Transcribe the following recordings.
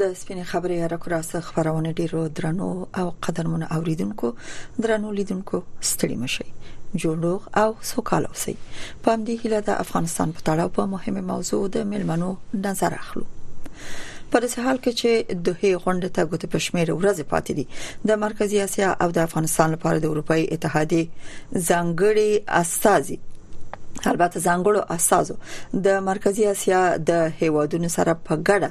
د سپینې خبرې هر کراسه خبرونه ډیرو درنو او قدرمنو اوریدونکو درنو لیدونکو ستړي مشي جوړوغ او سوکاله اوسئ په همدې هیله د افغانستان په تړاو په مهمه موضوع د ملمنو نظر اخلو په داسې حال کې چې دوه غونډه ته ګوتې پښمیر ورځ پاتې دي د مرکزی اسیا او د افغانستان لپاره د اروپאי اتحادیه ځانګړي استاذي البته ځانګړو استادو د مرکزی اسیا د هیوادونو سره په ګډه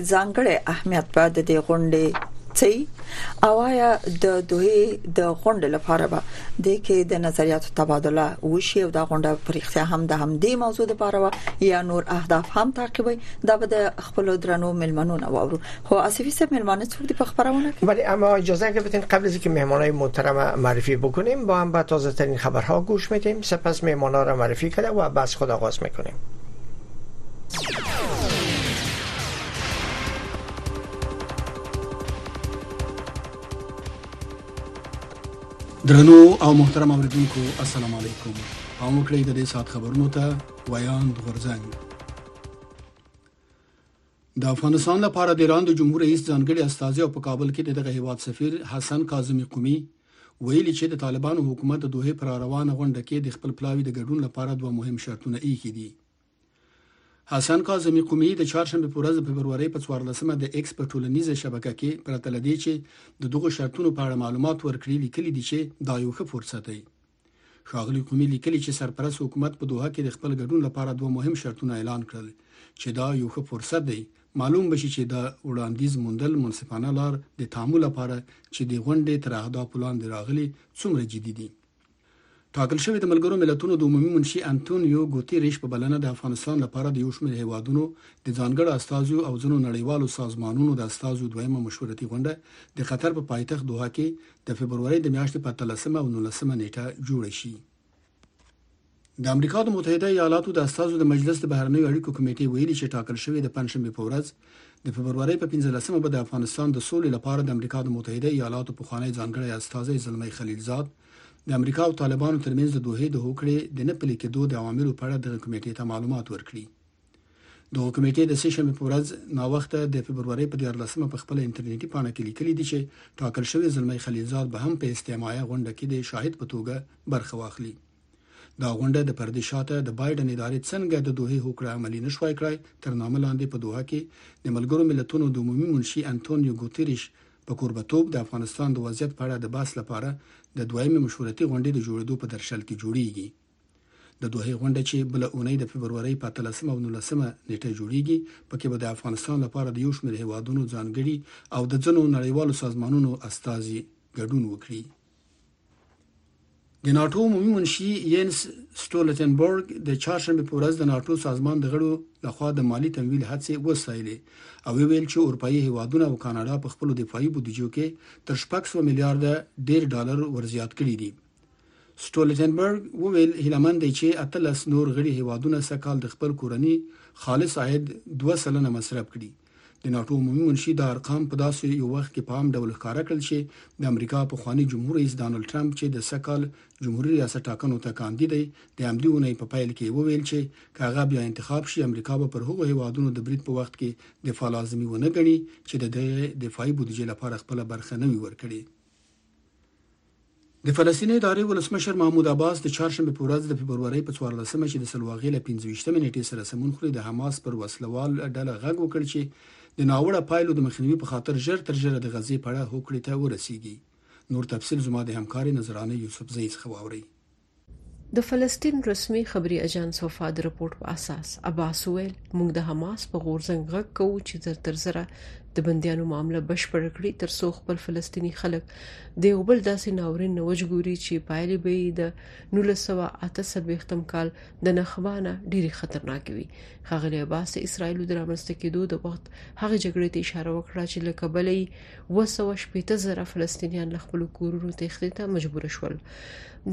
ځانګړی اهمیت به د دې غونډې څي او آیا د دوی د غونډې لپاره به د کې د نظریاتو تبادله وشي او دا غونډه په اړتیا هم د همدې موضوع لپاره و یا نور اهداف هم تعقیبوي دا به د خپل درنو ملمنو نه وورو خو اسفی سه ملمنه څوک دی په خبرونه کې بله اما اجازه که بتین قبل از اینکه مهمانای محترم معرفی بکنیم با هم به تازه ترین خبرها گوش میدیم سپس مهمانا را معرفی کرده و بس خود آغاز میکنیم درنو او محترم اوریدونکو السلام علیکم پام وکړئ د دې سات خبرونو ته ویاند غرزنګ د افغانستان لپاره د ایران د جمهور رئیس ځانګړي استازي او په کابل کې دغه هیواد سفیر حسن کاظمی قومي ویلي چې د طالبانو حکومت د دوه پر روانه غونډه کې د خپل پلاوي د ګډون لپاره دوه مهم شرطونه ایښي دي حسن کاظمی قمی د چهارشنبه په ورځ د فبرورۍ په 14مه د ایکس په ټولنیزه شبکه کې پرته لدی چې د دغه شرطونو په اړه معلومات ورکړي لیکلي دي چې دا یو ښه فرصت دی ښاغلی قمی لیکلي چې سرپرست حکومت په دوحه کې د خپل ګډون لپاره دوه مهم شرطونه اعلان کړل چې دا یو ښه فرصت دی معلوم بشي چې دا وړاندیز موندل منصفانه لار د تعامل لپاره چې د غونډې تر اهداف لاندې راغلي څومره جدي دي ټاکل شوې د ملګرو ملتونو د عمومي منشي انتونیو ګوتي ریش په بلنه د افغانستان لپاره د یو شمېر هېوادونو د ځانګړو استازیو او ځینو نړیوالو سازمانونو د استازیو دویمه مشورتي غونډه د قطر په پایتخت دوحه کې د فبرورۍ د میاشتې په اتلسمه او نولسمه نېټه جوړه شي. د امریکا د متحده ایالاتو د استازو د مجلس د بهرنیو اړیکو کمیټې ویلي چې ټاکل شوې د پنځشنبې په ورځ د فبرورۍ په 15مه به د افغانستان د سولې لپاره د امریکا د متحده ایالاتو پخوانی ځانګړی استازی زلمی خلیلزاد د امریکا او طالبانو ترمنځ د دوه د هوکړې د نه پلي کېدو د عواملو په اړه دغه کمیټې ته معلومات ورکړي دغه کمیټې د سې شنبې په ورځ ناوخته د فبرورۍ په 14مه په خپل انټرنیټي پاڼه کې لیکلي دي چې ټاکل شوی زلمی خلیلزاد به هم په استعمایه غونډه کې د شاهد په توګه برخه واخلي دا غونډه د پردې شاته د بایډن ادارې څنګه د دوحې هوکړه عملي نه شوای کړای تر نامه لاندې په دوحه کې د ملګرو ملتونو د عمومي منشي انتونیو ګوتیریش په کوربتوب د افغانستان د وضعیت په اړه د بحث لپاره د دویمې مشورتي غونډې د جوړېدو په درشل کې جوړېږي. د دوحې غونډه چې بله اونۍ د فبرورۍ په اتلسمه او نولسمه نېټه جوړېږي، پکې به د افغانستان لپاره د یو شمېر هېوادونو ځانګړي او د ځینو نړیوالو سازمانونو استازي ګډون وکړي. د ناټو عمومي منشي ینس سټولتنبرګ د چهارشنبه په ورځ د ناټو سازمان د غړو لخوا د مالی تمویل هڅې وستایلې او ویل چې اروپאيي هیوادونه او کاناډا په خپل دفاعي بودجو کې تر 600 میلیارډ ډیر ډالر ورزیات کړي دي سټولټنبرګ وویل هیلمن دی چې اتلس نور غړي هیوادونه سږکال د خپل کورني خالص عاید 2 سلنه مصرف کړي د ناتو عمومي منشي دا ارقام په داسې یو وخت کې په عام ډول ښکاره کړل چې د امریکا پخوانی جمهور رئیس ډانلډ ټرمپ چې د سږکال جمهوري ریاست ټاکنو ته کاندید دی د همدې اونۍ په پیل کې وویل چې که هغه بیا انتخاب شي امریکا به پر هغو هیوادونو د برید په وخت کې دفاع لازمي ونه ګڼي چې د دغې دفاعي بودجې لپاره خپله برخه نه وي ورکړې د فلسطیني ادارې ولسمشر محمود عباس د چهارشنبې په ورځ د فبرورۍ په څوارلس مه چې د سلواغې له پنځه ویشت مې نېټې سره سمون خوري د حماس پر وسله وال ډله غږ وکړ چې د ناوړه پایلو د مخنیوي په خاطر ژر تر ژره د غزې په اړه هوکړې ته ورسیږي نور تفصیل زما د همکارې نذرانه یوسفزۍ څخه واورئ د فلسطین رسمي خبري اژانس وفا د رپورټ په اساس عباس وویل، موږ د حماس په غورځنګ غږ کوو چې زر تر زره د بندیانو معامله بشپړه کړي تر څو خپل فلسطیني خلک د یو بل داسې ناورین نه وژغوري چې پایلې به یې د 1948م کال د نخبه نه ډېرې خطرناکې وي. ښاغلي عباس د اسراییلو د رامنځته کېدو د وخت هغې جګړې ته اشاره وکړه چې له کبله یې اووه سوه شپېته زره فلسطینیان له خپلو کورونو تېښتې ته مجبور شول.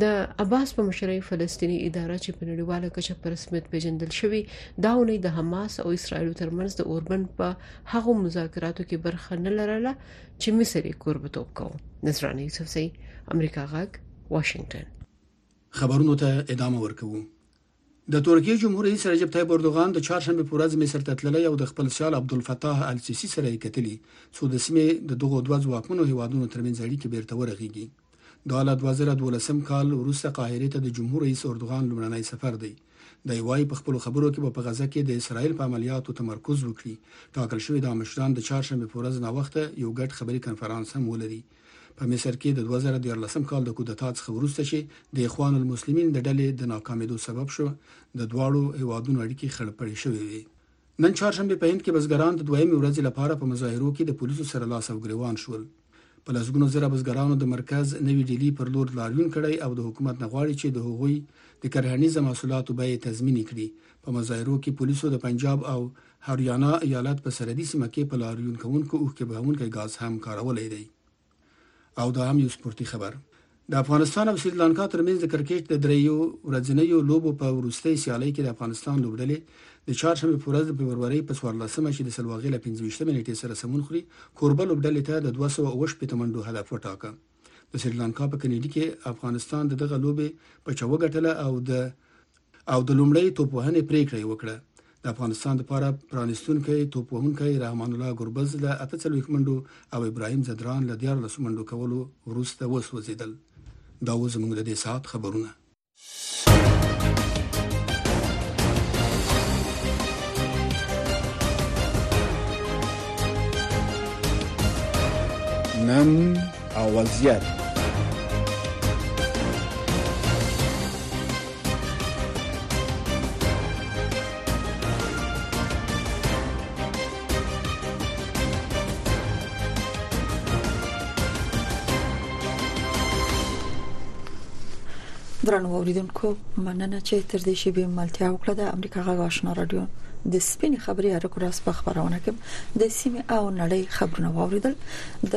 د عباس په مشرۍ فلسطیني اداره چې په نړیواله کچه په رسمیت پیژندل شوې، دا اونۍ د حماس او اسراییلو ترمنځ د اوربند په هغو مذاکراتو کې برخه نه لرله چې مصر یې کوربتوب کاوه. نذرانه یوسفزۍ، امریکا غږ، واشنګټن. خبرونو ته ادامه ورکوو. د ترکیې جمهور رئیس رجب طیب اردوغان د چهارشنبې په ورځ مصر ته تللی او د خپل سیال عبدالفتاح السیسي سره یې کتلي، څو د سیمې د دغو دوه ځواکمنو هېوادونو ترمنځ اړیکې بېرته ورغېږي. دا له دوه زره دوولسم کال وروسته قاهرې ته د جمهور رئیس اردوغان لومړنی سفر دی. دی وايي، په خپلو خبرو کې به په غزه کې د اسراییل په عملیاتو تمرکز وکړي. ټاکل شوې ده مشران د چهارشنبې په ورځ ناوخته یو ګډ خبري کنفرانس هم ولري. په مصر کې د دوه زره دیارلسم کال د کودتا څخه وروسته چې د اخوان المسلمین د ډلې د ناکامېدو سبب شو، د دواړو هېوادونو اړیکې خړپړې شوې وې. نن چهارشنبه په هند کې بزګران د دویمې ورځې لپاره په مظاهرو کې د پولیسو سره لاس او ګریوان شول. په لسګونو زره بزګرانو د مرکز نوي ډیلي پر لور لاریون کړی او د حکومت نه غواړي چې د هغوی د کرهڼیزه محصولاتو بیې تضمینې کړي. په مظاهرو کې پولیسو د پنجاب او هریانا ایالت په سرحدي سیمه کې په لاریون کوونکو اوښکې بهونکی ګاز هم کارولی دی او دا هم یو سپورتي خبر د افغانستان او سریلانکا ترمنځ د کرکټ د دریو ورځنیو لوبو په وروستۍ سیالۍ کې د افغانستان لوبډلې د چهارشنبې په ورځ د فبرورۍ په 14مه چې د سلواغې له 15مې نیټې سره سمون خوري کوربه لوبډلې ته د 218 منډو هدف وټاکه د سریلانکا په کینیډي کې افغانستان د دغه لوبې په چوغه ټله او د او د لومړۍ توپ وهنې پریکړه یې وکړه د افغانستان لپاره پرانیستونکي توپ وهونکی رحمان الله ګربز له 48 منډو او ابراهیم زدران له 14 منډو کولو وروسته وسوځیدل دا و زموږ د دې ساعت خبرونه نن او وضعیت درنو اوریدونکو مننه چې تر دې شی به ملتیا وکړه د امریکا غږ آشنا رادیو د سپین خبري هر کراس په خبرونه کې د سیمه او نړۍ خبرونه واوریدل د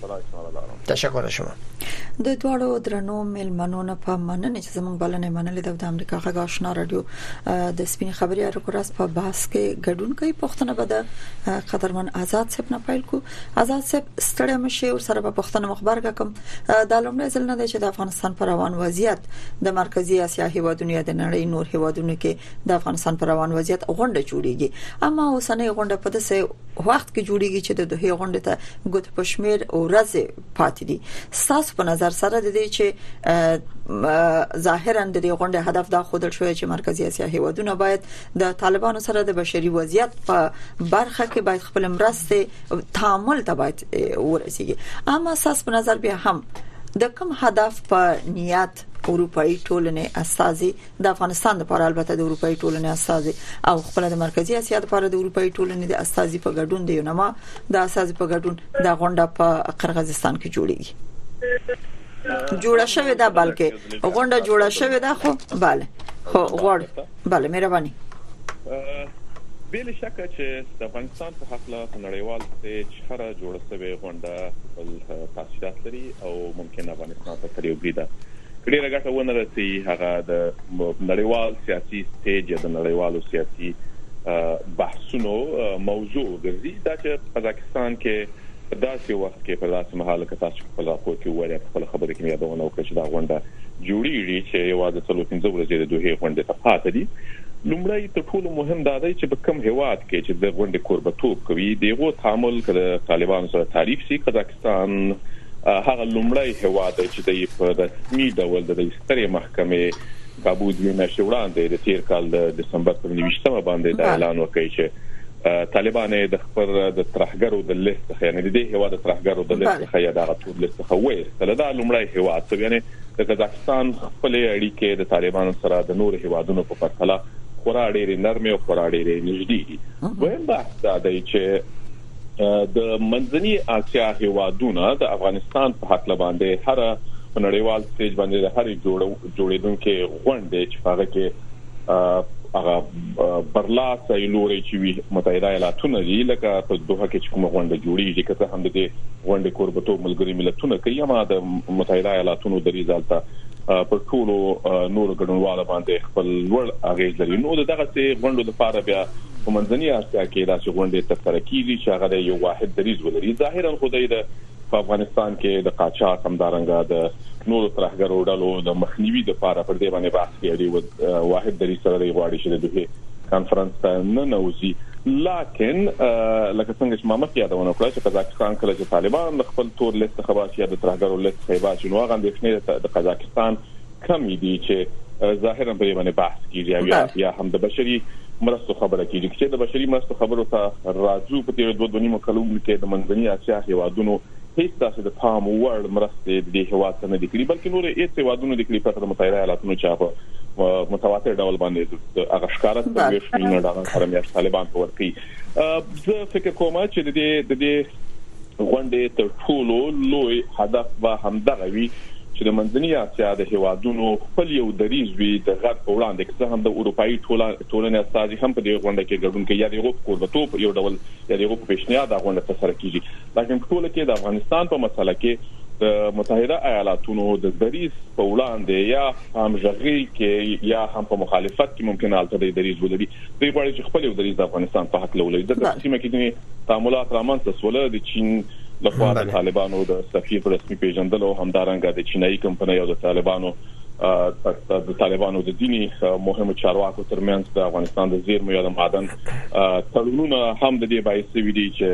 سلام شماره لرم تشکر از شما د دواړو درنو ملمنو نه په مننه چې زموږ بلنه منلې ده د امریکا غږ آشنا رادیو د سپین خبري اړه پر اس په بحث کې ګډون کوي پښتنه به د قدرمن آزاد صاحب نه پیل کو آزاد صاحب ستړی مشه او سره په پښتنه مخبر کوم د لومړی ځل نه دی چې د افغانستان پر روان وضعیت د مرکزی اسیا هیوادونو د نړۍ نور هیوادونو کې د افغانستان پر روان وضعیت غونډه جوړیږي اما اوسنۍ غونډه په دسه وخت کې جوړیږي چې د دوه غونډې ته ګوت پښمیر ورځې پاتې دي ستاسو په نظر سره د دې چې ظاهرا د دې غونډې هدف دا خودل شوی چې مرکزی اسیا هیوادونه باید د طالبانو سره د بشري وضعیت په برخه کې باید خپل مرسته تعامل ته باید ورسیږي اما ساس په نظر بیا هم د کوم هدف په نیت وخت اروپאי ټولنې استاذي د افغانستان لپاره البته د اروپאי ټولنې استاذي او خپل د مرکزی اسیا لپاره د اروپאי ټولنې د استاذي په ګډون د یونما د استاذي په ګډون د غونډه په قرغیزستان کې جوړیږي جوړه شوې ده بلکې غونډه جوړه شوې ده خو bale خو غوړ bale مهرباني بل شک چې د افغانستان په حق له نړیوال سټیج هر جوړ شوی کونډه خپل تاسیسات لري او ممکن افغانستان ته تر یو بریده ډیره ګټه ونه رسي هغه د نړیوال سیاسي سټیج یا د نړیوالو سیاسي بحثونو موضوع ګرځي دا چې قزاقستان کې په داسې وخت کې په داسې مهال کې تاسو خپل راپور کې وایي خپل خبرې کې یادونه وکړه چې دا غونډه جوړیږي چې یوازې څلور پنځه ورځې د دوحې غونډې ته پاتې دي. لومړی تر ټولو مهم دا دی چې په کوم هیواد کې چې د غونډې کوربه توب کوي د هغو تعامل که د طالبانو سره تعریف شي قزاقستان هغه لومړی هیواد دی چې دی په رسمي ډول د دی سترې محکمې کابو دوې میاشتې وړاندې د تیر کال د دسمبر پر نویشتمه باندې دا اعلان وکړي چې طالبان د خپل د ترهګرو د لیست څخه یعنی د دې هوا د ترهګرو د لیست څخه یې دغه له څخه وایستله دا لومړی هیواد شو یعنی د قزاقستان خپلې اړیکې د طالبانو سره د نورو هیوادونو په پرتله خورا ډېرې نرمې او خورا ډېرې نږدې دي دویم بحث دا دی چې د منځنی اسیا هیوادونه د افغانستان په حق لباندې هر په نړیوال سټیج باندې د هر جوړیدونکو غونډې چې هغه کې هغه برلاس ایلوري چې وی متحده ایالاتونه دي لکه په دوه کې چې کومه غونډه جوړیږي که څه هم د دې غونډې کوربتوب ملګری ملتونه کوي اما د متحده ایالاتونو د ریزالته پر ټولو نور ګډونوالو باندې خپل لوړ اغیز لري نو دغه سي غونډو د فاره بیا په منځنۍ اسیا کې داسې غونډې تر سره کیږي چې هغه یو واحد دریز ولري ظاهرا خدای د په افغانستان کې د قاچاق همدارنګه د نورو ترهګرو ډلو د مخنیوي لپاره پر دې باندې بحث کوي واحد دری سره دی غواړي چې د دوه کانفرنس ته نه نوځي لکن لکه څنګه چې ما مخکې یادونه کړې چې قزاقستان کله چې طالبان خپل تور لیست خبر شي د ترهګرو لیست خبر شي نو هغه د شنې د قزاقستان کمې دي چې ظاهرا په دې باندې بحث کیږي او یا یا هم د بشري مرستو خبره کیږي چې د بشري مرستو خبرو ته راځو په تیر دوه دونیمو کلونو کې د منځنۍ اسیا هیوادونو هیڅ داسې د پام وړ مرستې د دې هیواد ته نه دي کړې بلکې نور هیڅ هیوادونو د کړې پرته د متحده ایالاتونو چې هغه متواتر ډول باندې هغه ښکارا د ویش مینه ډالر سره میاشت طالبان ورکړي زه فکر کوم چې د دې د دې غونډې تر ټولو لوی هدف به همدغه وي چې د منځنۍ اسیا د هیوادونو خپل یو دریز وي د غرب په وړاندې که هم د اروپאי ټولنې استاد هم په دې غونډه کې ګډون کوي یا د غوښ کوربتوب یو ډول یا د غوښ پیشنهاد د غونډه تر سره کیږي لکه په ټوله کې د افغانستان په مسله کې د متحده ایالاتونو د دریز په وړاندې یا هم ژغوري کې یا هم په مخالفت کې ممکن حالت د دریز ولري دوی غواړي چې خپل یو دریځ د افغانستان په حق له ولري ځکه چې سیمه کې دني تعاملات رامنځته سول د چین لخوا د طالبانو د سفیر پر رسمي پیژندل او همدارنګه د چینایي کمپنۍ او د طالبانو د طالبانو د دیني مهمو چارواکو ترمنځ د افغانستان د زیرمو یا د معدن تړونونه هم د دې باعث وي دي چې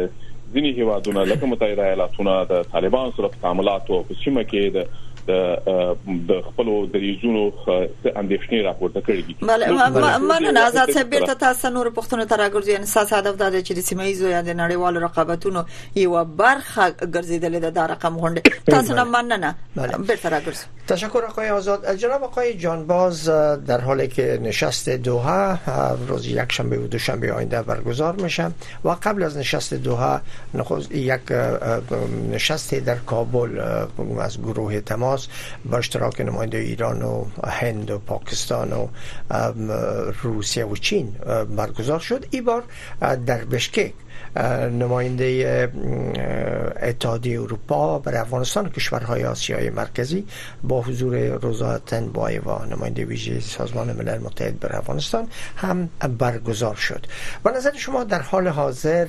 ځینی هیوادونه لکه متحده ایالاتونه د طالبان سره په تعاملاتو او په سیمه کې د د خپل دریزونو څخه اندېښنې راپورته کړې بله مننه آزاد صاحب بیرته تاسو نور پښتنو ته راګرځو یعنی تاسو هدف دا دی چې د سیمه ایزو یا د نړیوالو رقابتونو یو برخه ګرځیدل د دا رقم غونډه تاسو نه مننه بیرته راګرځو تشکر آقای آزاد جناب آقای جانباز در حالی که نشست دوحه روز یک شنبه و دوشنبه آینده برگزار میشه و قبل از نشست دوحه یک نشست در کابل از گروه تماس با اشتراک نماینده ایران و هند و پاکستان و روسیه و چین برگزار شد ای بار در بشکک نماینده اتحادیه اروپا برای افغانستان کشورهای آسیای مرکزی با حضور روزا بایوا نماینده ویژه سازمان ملل متحد بر افغانستان هم برگزار شد به نظر شما در حال حاضر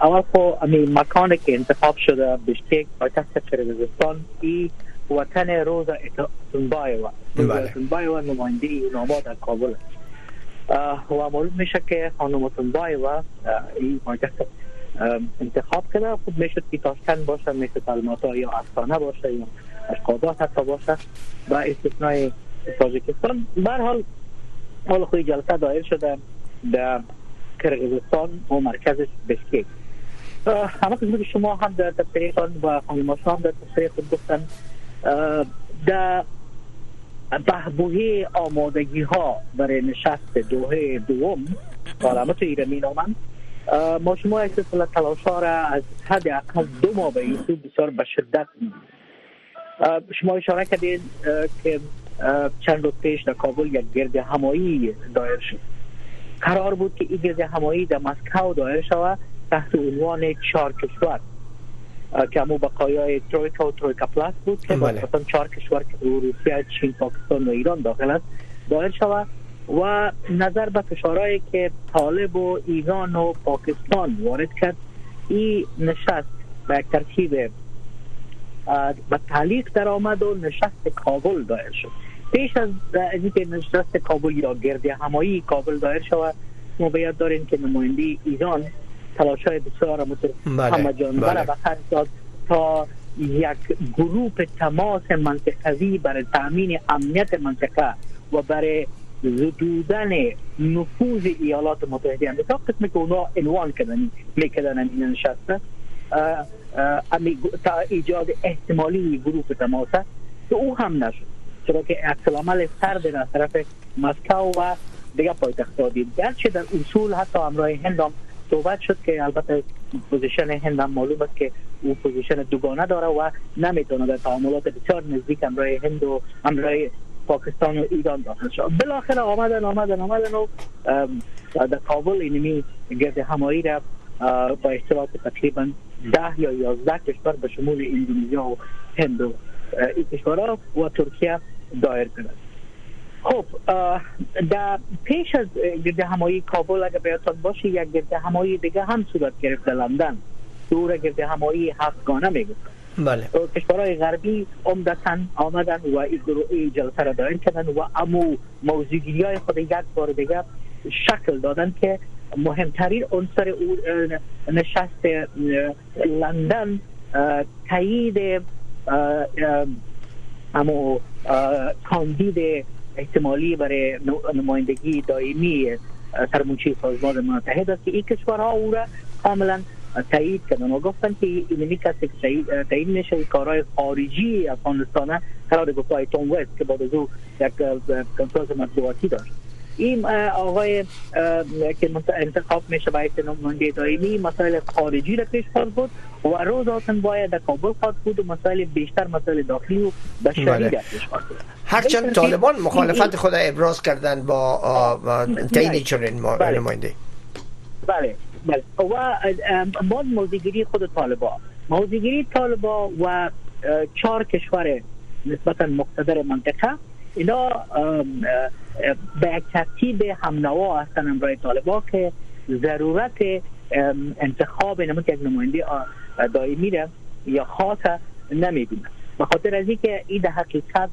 اول خو امی مکان که انتخاب شده بشکک پایتخت قرغزستان ای وطن روز اتنبایو اتنبایو بله. نماینده یوناما در کابل و معلوم میشه که خانم اتنبایو ای پایتخت انتخاب کرده خود میشد که تاشکن باشه میشد الماتا یا استانه باشه یا اشقابات حتی باشه با استثنای تاجکستان برحال حال خوی جلسه دایر شده کرغیزستان و مرکزش بشکیک همونطور که شما هم در تفسیر خان و خانم هم در تفسیر خود گفتن در بهبوهی آمادگی ها برای نشست دوه دوم پارلمانت ایرانی نامن ما شما احساس تلاش ها را از حد اقل دو ماه به این بسیار به شدت شما اشاره کردید که چند روز پیش در کابل یک گرد همایی دایر شد قرار بود که این گرد همایی در مسکو دایر شود تحت عنوان چهار کشور که همو بقایای ترویکا و ترویکا پلاس بود که بله. مثلا چهار کشور که روسیه چین پاکستان و ایران داخل است دایر شود و نظر به فشارهایی که طالب و ایران و پاکستان وارد کرد این نشست به یک ترکیب به تعلیق در آمد و نشست کابل دایر شد پیش از اینکه نشست کابل یا گرد همایی کابل دایر شود ما باید داریم که نماینده ایران تلاش های بسیار مثل بله، همه جان بله. به خرج داد تا یک گروپ تماس منطقوی برای تامین امنیت منطقه و برای زدودن نفوذ ایالات متحده امریکا قسم که اونا عنوان کردن میکردن این نشسته تا ایجاد احتمالی گروپ تماسه که او هم نشد چرا که عکس العمل سرد از طرف مسکو و دیگه پایتخت ها دید گرچه در اصول حتی امرای هند هم صحبت شد که البته پوزیشن هند هم معلوم است که او پوزیشن دوگانه داره و نمیتونه در تعاملات بسیار نزدیک امرای هند و امرای پاکستان و ایران داخل شد بالاخره آمدن آمدن آمدن و در کابل اینمی گرد همایی را با احتمال که تقریبا ده یا یازده کشور به شمول اندونزیا و هند و این کشورها و ترکیه دایر کرد خب در پیش از گرد همایی کابل اگر بیاتان باشه یک گرد همایی دیگه هم صورت گرفت در لندن دور گرد همایی هفتگانه میگفت بله. و کشورهای غربی عمدتا آمدند و ای گروه ای جلسه را دایر کردند و امو موضوع گیری های خود یک بار دیگه شکل دادند که مهمترین عنصر او نشست لندن تایید امو کاندید احتمالی برای نمایندگی دایمی سرمنشی سازمان متحد است که ای کشورها او را کاملا تایید کردن و گفتن که اینمی کسی که تایید میشه و کارهای خارجی افغانستانه قرار به پای تون وست که بعد از او یک کنفرانس مطبوعاتی داشت این آقای که انتخاب میشه به حیث نماینده دائمی مسائل خارجی را پیش خواهد بود و روز آتن باید در کابل خواهد بود و مسائل بیشتر مسائل داخلی و بشری بله. را پیش خواهد بود هرچند طالبان مخالفت خود ابراز کردن با تعیین چنین بله. نماینده بله بله و باز موزیگیری خود طالبان موزیگیری طالبان و چهار کشور نسبتا مقتدر منطقه اینا به یک ترتیب هم نوا هستن امرای طالبان که ضرورت انتخاب نمود یک نماینده دائمی را یا خاص نمی بینم به خاطر از این که ای ده حقیقت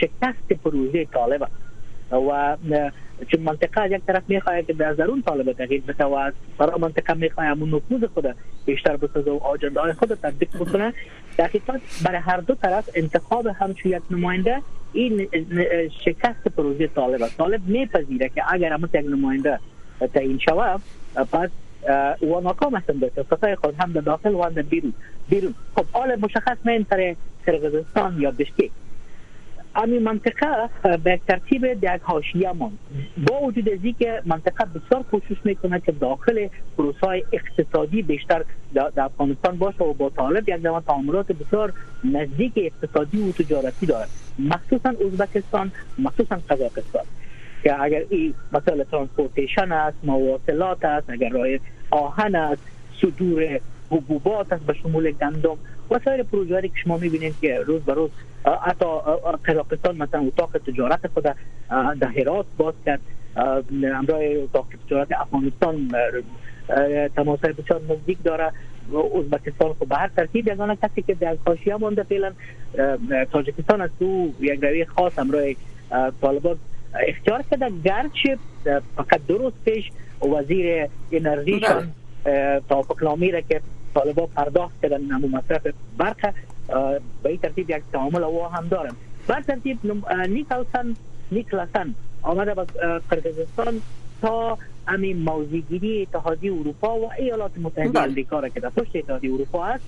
شکست پروژه طالب است و چون منطقه از یک طرف میخواهد که در درون طالب تغییر بده و از برای منطقه میخواهد همون نفوذ خود بیشتر بسازه و آجنده های خود تطبیق بکنه در حقیقت برای هر دو طرف انتخاب همچون یک نماینده این شکست پروژه طالب است طالب میپذیره که اگر همون یک نماینده تعیین شود پس و ناکام هستند در سفر خود هم در داخل و هم در بیرون بیرون خب حال مشخص نیم سر قرغزستان یا بشکیک امی منطقه به ترتیب یک حاشیه ماند با وجود از که منطقه بسیار کوشش میکنه که داخل پروسای اقتصادی بیشتر در افغانستان باشه و با طالب یک زمان تعاملات بسیار نزدیک اقتصادی و تجارتی دارد مخصوصا ازبکستان مخصوصا قزاقستان که اگر ای مسئله ترانسپورتیشن است مواصلات است اگر راه آهن است صدور حبوبات است به شمول گندم و سایر پروژه که شما میبینید که روز به روز حتی قزاقستان مثلا اتاق تجارت خود در هرات باز کرد همراه اتاق تجارت افغانستان تماس های بسیار نزدیک داره ازبکستان خب به هر ترتیب یگانه کسی که در کاشیه مانده فعلا تاجکستان است او یک روی خاص همراه طالبان اختیار کرده گرچه فقط دو روز پیش وزیر انرژی شان توافق نامی را که طالبان پرداخت کردن نمو مصرف برق به این ترتیب یک تعامل او هم دارن بر ترتیب نیکلسن نیکلسن آمده به قرقیزستان تا امی موزیگیری اتحادی اروپا و ایالات متحده امریکا را که در پشت اتحادی اروپا است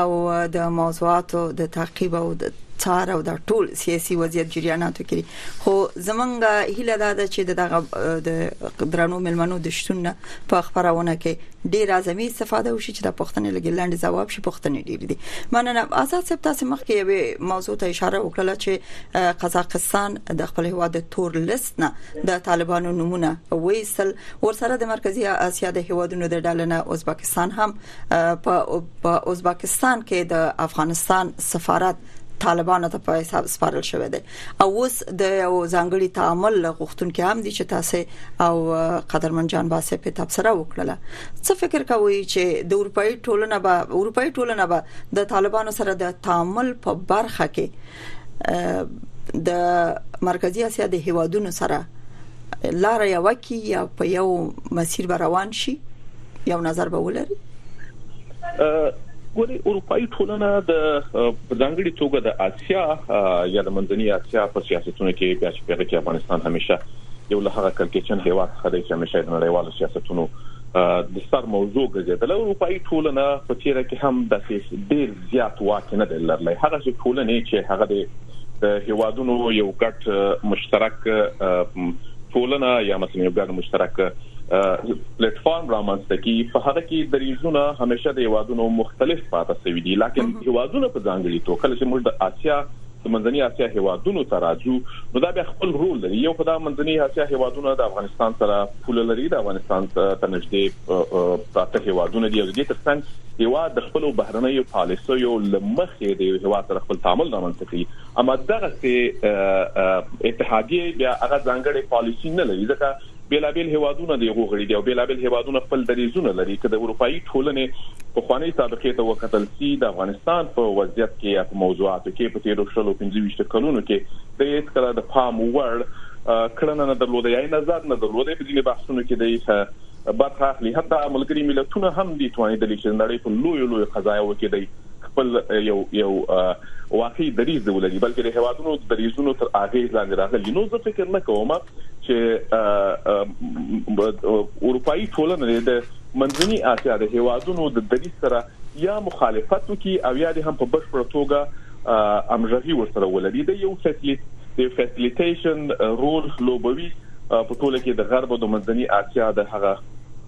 او د موضوعاتو د تعقیب او د څار او د ټول سیاسي وضعیت جریاناتو کې خو زمونږه هیله دا ده چې دغه د درنو ملمنو د شتون په خبرونه کې ډیر اعظمي استفاده وشي چې د پښتنې لګي لاندې جواب شي پښتنې ډیر دي مننه آزاد صاحب تاسو مخکې یو موضوع ته اشاره وکړه چې قزاقستان د خپل هوا د تور لیست نه د طالبانو نمونه وېستل ورسره د مرکزی اسیا د هوادونو د ډلنه ازبکستان هم په ازبکستان کې د افغانستان سفارت طالبانو ته په حساب سپارل شوې ده او اوس د یو ځانګړي تعامل غوښتونکو هم دي چې تاسو او قدرمن جان باسه په تبصره وکړه څه فکر کوي چې د اروپאי ټولنه به اروپאי ټولنه به د طالبانو سره د تعامل په برخه کې د مرکزی اسیا د هیوادونو سره لار یو کی یا په یو مسیر روان شي یو نظر به ولري ګوري اروپאי ټولنه د ځانګړي توګه د اسیا یا د منځنۍ اسیا په سیاستونو کې بیا چې پیغه کې افغانستان همیشه یو له هغه کلکېچن هیواد څخه دی چې همیشه د نړیوالو سیاستونو د سر موضوع ګرځیدل اروپאי ټولنه په تیره کې هم د ډیر زیات واک نه دی لرلی هغه چې ټولنې چې هغه د هیوادونو یو ګډ مشترک ټولنه یا مثلا یو ګډ مشترک پلیټ فارم رامنځته کی په هغه کې د ریزونه همیشه د هیوادونو مختلف پاتې شوی دي لکه هیوادونه په ځانګړي توګه کله چې موږ د آسیا د منځنی اسیا هیوادونو ته راځو نو دا بیا خپل رول لري یو خدای منځنی اسیا هیوادونه د افغانستان سره پوله لري د افغانستان ته نږدې پراته هیوادونه دي او د دې ترڅنګ هیواد د خپل بهرنیو پالیسیو لمخې د یو هیواد سره خپل تعامل رامنځته کوي اما دغه سي اتحادیه بیا هغه ځانګړي پالیسی نه لري ځکه بېلابېل هېوادونه دې غوغړي دي او بېلابېل هېوادونه خپل درېځونه لري، که د اروپايي ټولنې پخوانۍ سابقې ته وکتل شي، د افغانستان په وضعیت کې یا په موضوعاتو کې په تېرو شلو پنځه ویشت کلونو کې دی هېڅکله د پام وړ کړنه نه درلوده یا یې نظر نه درلوده، په ځینې بحثونو کې دی برخه اخلي، حتی ملګري ملتونه هم دي توانېدلي چې د نړۍ په لویو لویو قضایاوو کې دی. خپل یو یو واقعي دریز دی ولري بلکې د هوادونو د دریزونو تر اغیز لاندې راغلي نو زه فکر نه کوم چې اروپאי ټولنه د منځني اسیا د هوادونو د دریز سره یا مخالفت وکي او یا د هم په بشپړ توګه امژغي ورسره ولري د یو فیسلیټ د فیسلیټیشن رول لوبوي په ټوله کې د غرب او د منځني اسیا د هغه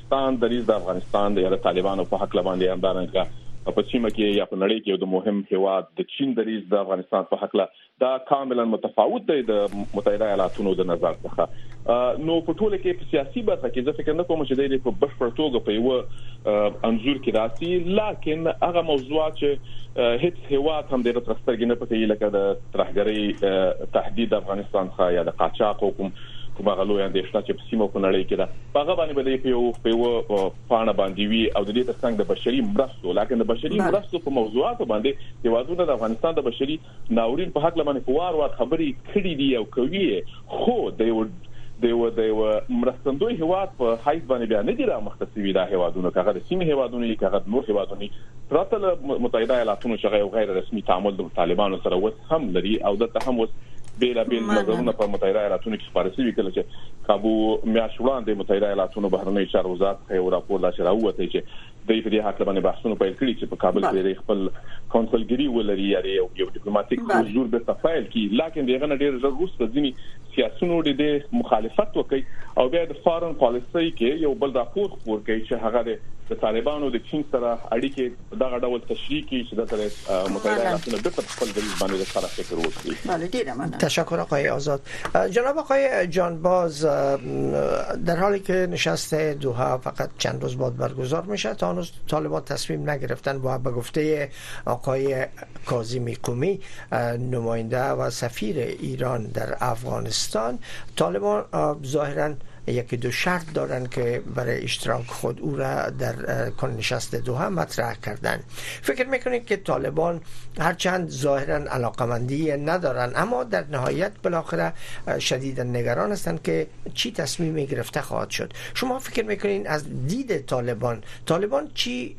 پاکستان دریځ د افغانستان د یا د طالبانو په حق لباندې همدارنګه په سیمه کې یا په نړۍ کې د مهم هیواد د چین دریځ د افغانستان په حق لا دا کاملا متفاوت دی د متحده ایالاتونو د نظر څخه نو په ټوله کې په سیاسي برخه کې زه فکر نه کوم چې د په بشپړ توګه په یو انزور کې راسي لکن هغه موضوعات چې هیڅ هیواد هم د ترسترګې نه پټي لکه د ترهګرۍ تهدید افغانستان څخه یا د قاچاق حکومت کومه غلوې اندېښنه چې سیمه په نړۍ کې ده په هغه باندې به په یو په یو پاڼه باندې وي او د دې ترڅنګ د بشري مرستو لکه د بشري مرستو په موضوعاتو باندې هیوادونه د افغانستان د بشري ناورین په حق لمنې په وار وار خبري کړي دي او کوي خو د یو د یو د یو مرستندوی هواد په حیث باندې بیا نه دی را مخته سوي دا هوادونه کغه د سیمه هوادونه یې کغه نور هوادونه پرته له متحده ایالاتونو څخه یو غیر رسمي تعامل د طالبانو سره وس هم لري او دلته هم وس بیل بیل نظرونه په متحده ایالاتونو خپاره شوي کله چې کابو میاشت وړاندې متحده ایالاتونو بهرنیو چارو وزارت څخه یو راپور داسې راووتی چې د دې په دې حق لبنې بحثونه پیل کړي چې په کابل کې لري خپل کونسلګری ولري یا یو یو ډیپلوماټیک حضور به تفایل کی لکه دغه نه ډیر ضرورت د ځینی سیاسيونو د مخالفت وکړي او بیا د فارن پالیسي کې یو بل راپور خور کوي چې هغه د طالبانو د چین سره اړیکې په دغه ډول تشریح کې چې دلته متحده ایالاتونه بیرته په خپل دریځ باندې د سره فکر وکړي بله ډیره مننه تشکر آقای آزاد جناب آقای جانباز در حالی که نشست دوحه فقط چند روز بعد برگزار میشه تا هنوز طالبان تصمیم نگرفتن و به گفته آقای کاظمی قومی نماینده و سفیر ایران در افغانستان طالبان ظاهرا یکی دو شرط دارن که برای اشتراک خود او را در کنشست هم مطرح کردن فکر میکنید که طالبان هرچند ظاهرا علاقمندی ندارن اما در نهایت بالاخره شدید نگران هستند که چی تصمیم گرفته خواهد شد شما فکر میکنین از دید طالبان طالبان چی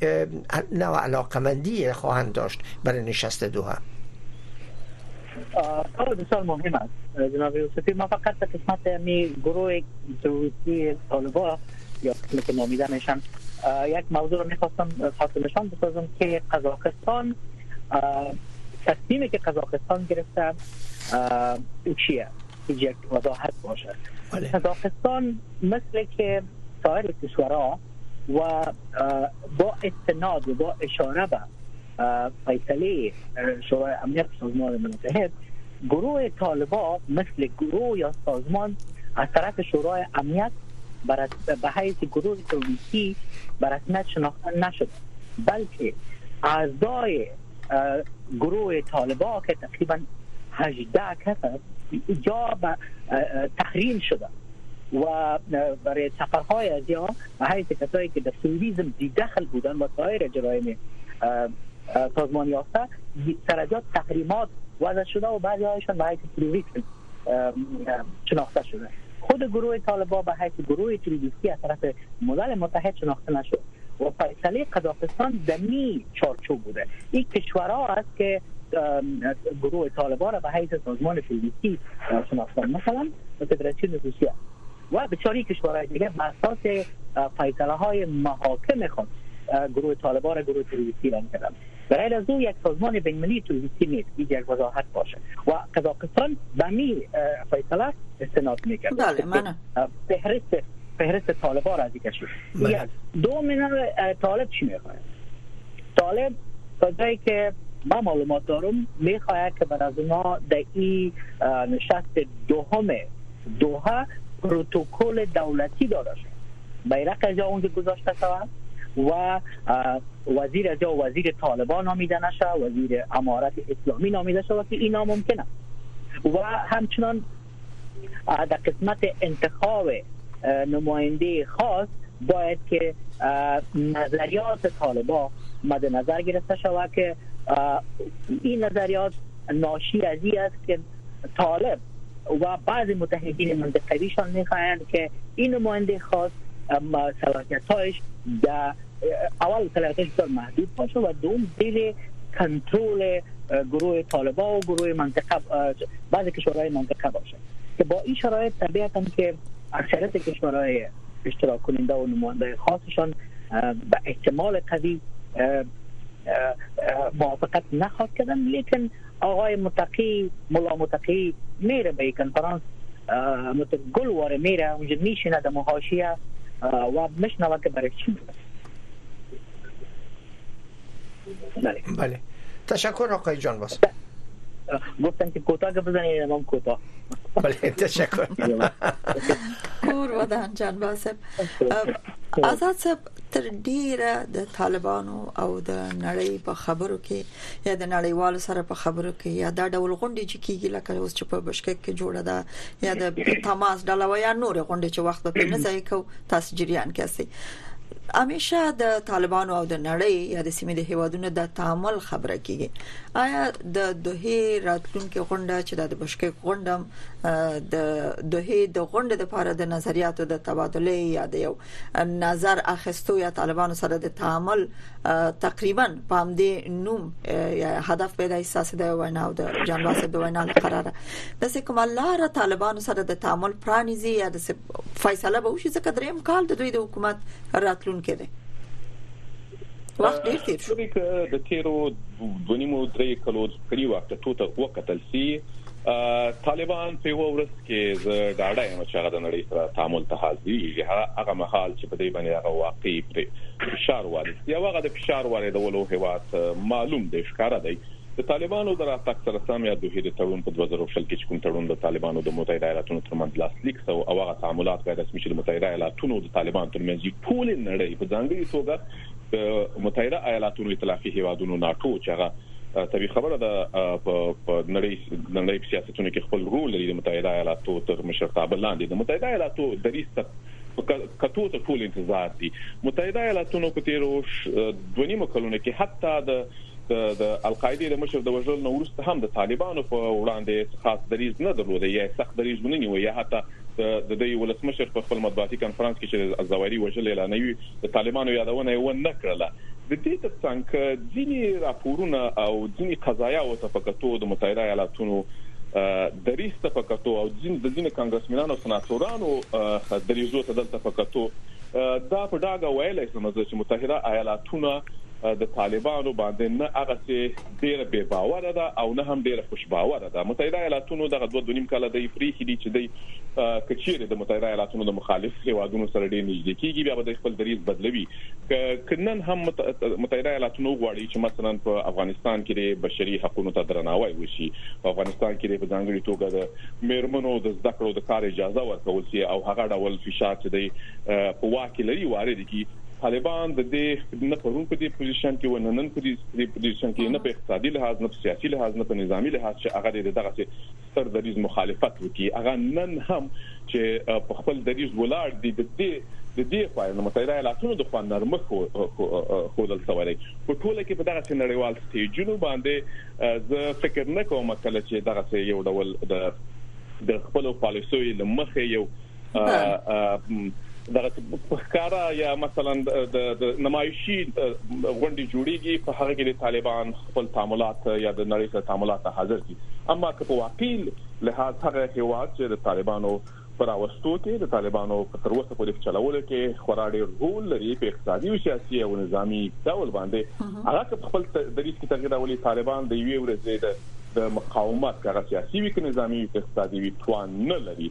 نوع علاقه مندی خواهند داشت برای نشست دوها سوال بسیار مهم است جناب یوسفی ما فقط به قسمت می گروه تروریستی طالبا یا قسمی که نامیده میشن یک موضوع رو میخواستم خاص نشان بسازم که قزاقستان تصمیمی که قزاقستان گرفته او چیه یک وضاحت باشه بله. قزاقستان مثل که سایر کشورها و با استناد و با اشاره به فیصله شورای امنیت سازمان متحد گروه طالبا مثل گروه یا سازمان از طرف شورای امنیت به حیث گروه تولیسی به رسمیت شناخته نشد بلکه اعضای گروه طالبا که تقریبا 18 کس است جا به تحریم شده و برای سفرهای از یا حیث کسایی که در تروریسم بی دخل بودن و سایر جرایم سازمان یافته سر از تحریمات وضع شده و بعضی هایشان به حیث تروریست شناخته شده خود گروه طالبا به حیث گروه تروریستی از طرف ملل متحد شناخته نشد و فیصله قزاقستان دمی چارچوب بوده این کشورها است که گروه طالبان را به حیث سازمان تروریستی شناختن مثلا فدراسیون روسیه و بسیاری کشورهای دیگه بر اساس فیصله های محاکم خود گروه طالبان را گروه تروریستی را کردن به غیر از او یک سازمان بین ملی تروریستی نیست این یک وضاحت باشه و قزاقستان به می فیصله استناد میکرد بله من فهرست فهرست طالبان را از این کشور بله. یک دوم طالب چی میخواهد طالب په ځای که ما معلومات دارم میخواهد که بر از ما در ای نشست دوهم دوحه پروتوکول دولتی داده شد بیرق از جا اونجا گذاشته شود و وزیر از جا وزیر طالبان نامیده نشه وزیر امارت اسلامی نامیده شود که این ناممکن است و همچنان در قسمت انتخاب نماینده خاص باید که نظریات طالبا مد نظر گرفته شود که این نظریات ناشی از این است که طالب و بعض متحدین منطقویشان میخواهند که این نماینده خاص صلاحیتایش در اول کل ارتش بسیار محدود باشه و دوم زیر کنترل گروه طالبا و گروه منطقه بعض کشورهای منطقه باشه که با این شرایط طبیعتا که اکثریت کشورهای اشتراک کننده و نماینده خاصشان به احتمال قوی موافقت نخواد کردن لیکن آقای متقی، ملا متقی میره به کنفرانس مطلب گل واره میره اونجا میشینه در محاشیه و مشنوه که برای چی بله بله تشکر آقای جان باز گفتن که کوتاه که بزنی امام کوتاه بله تشکر کور ودان جان باسم آزاد صاحب تر ډیره د طالبانو او د نړۍ په خبرو کې یا د نړیوالو سره په خبرو کې یا دا ډول غونډې چې کیږي لکه اوس چې په بشکک کې جوړه ده یا د تماس ډله ویا نور غونډې چې وخت په نه ځای کو تاسو جریان کې اسي همیشه د طالبانو او د نړۍ یا د سیمې د هیوادونو د تعامل خبره کیږي آیا د دوه راتلونکو غونډه چې د بشکک غونډم د دوه د غونډې لپاره د نظریاتو د تبادله یا د یو نظر اخستو یا طالبانو سره د تعامل تقریبا په همدې نوم یا هدف پیدا احساس دی وینا او د جنواس د وینا قرار د سې کومه لار طالبانو سره د تعامل پرانیزي یا د فیصله به وشي ځکه دریم کال د دوی د حکومت راتلونکې ده وخت ډیر تیر شو که د تیرو دونیمو درې کلو کړي واقعیتو ته وکتل سي طالبان په یو ورځ کې ز ډاډه یم چې هغه د نړۍ سره تعامل ته حاضرېږي هغه مهال چې په دې باندې هغه واقعي پر فشار وارد یا هغه د فشار واردولو هوا معلوم دی ښکاره دی د طالبانو د راتګ سره سم یا دوحې د تړون په دوه زره او شل کې چې کوم تړون د طالبانو د متحده ایالاتونو ترمنځ لاسلیک سو او هغه تعاملات غیر رسمي چې د متحده ایالاتونو او د طالبانو ترمنځ دي ټولې نړۍ په ځانګړي توګه د متحده ایالاتونو ایتلافي هیوادونو ناټو چې هغه طبي خبره ده په نړۍ د نړۍ په سیاستونو کې خپل رول لري د متحده ایالاتو تر مشرتابه لاندې د متحده ایالاتو دریځ ته په کتو ته ټول انتظار دي متحده ایالاتونو په تیرو دوه نیمو کلونو کې حتی د د القاعده د مشر د وژل نو ورسته هم د طالبانو په وړاندې خاص دریز نه درلود یا سخت دریز ونه نیو یا حتی د د ولسمشر په خپل مطبوعاتي کانفرنس کې چې زواری وژل اعلانوي د طالبانو یادونه و نه کړله د دې تر څنګ ځینې راپورونه او ځینې قضایاو ته په کتو د متحده ایالاتونو دریځ ته په کتو او ځینې د ځینې کانګرسمنانو او سناتورانو دریځو ته دلته په کتو دا په ډاګه ویلای شم چې متحده ایالاتونه د طالبانو باندې نه هغه سي ډیره بې باور ده او نه هم ډیره خوش باور ده متحده ایالاتونو دغه دوه دنیم کاله د پریخي دي چې د کچیر د متحده ایالاتونو د مخالف هیوادونو سره ډیر نږدې کیږي بیا به د خپل دریز بدلوي که نن هم متحده ایالاتونه غواړي چې مثلا په افغانستان کې د بشري حقوقو ته درناوی وشي په افغانستان کې په ځانګړي توګه د میرمنو د زده کړو د کار اجازه ورکول شي او هغه ډول فشار چې دی په واکه لري وارد کی طالبان د دې نه پرون په دې پوزیشن کې و نه نن په دې پوزیشن کې نه په اقتصادي لحاظ نه په سیاسي لحاظ نه په نظامی لحاظ چې هغه دغه ستر دریز مخالفت وکړي هغه نن هم چې په خپل دریز ولاړ دي د دې د دې خو د متحده ایالاتونو د خو نرمښت خودل سوالي په ټوله کې په دغه نړیوال سټیجونو باندې زه فکر نه کوم کله چې دغه یو ډول د د خپل پالیسیو لمخې یو دغه په ښکارا یا مثلا د نمایشي غونډې جوړیږي په هغه کې د طالبان خپل تعاملات یا د نړۍ سره تعاملات حاضر دي اما که په واقعي لحاظ هغه هیواد چې د طالبانو پر اوستو کې د طالبانو په تر اوسه پورې چلولو کې خورا ډېر رول لري په اقتصادي او سیاسي او نظامی ډول باندې هغه خپل دریس کې تغیر راولي طالبان د یوې ورځې د د مقاومت کغه سیاسي وي که نظامی وي اقتصادي وي توان نه لري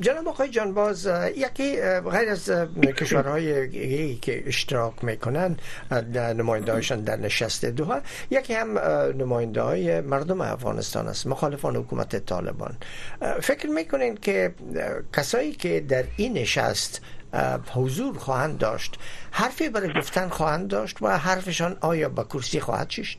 جناب آقای جانباز یکی غیر از کشورهای که اشتراک میکنن در نماینده در نشست دوها یکی هم نماینده های مردم افغانستان است مخالفان حکومت طالبان فکر میکنین که کسایی که در این نشست حضور خواهند داشت حرفی برای گفتن خواهند داشت و حرفشان آیا با کرسی خواهد چشت؟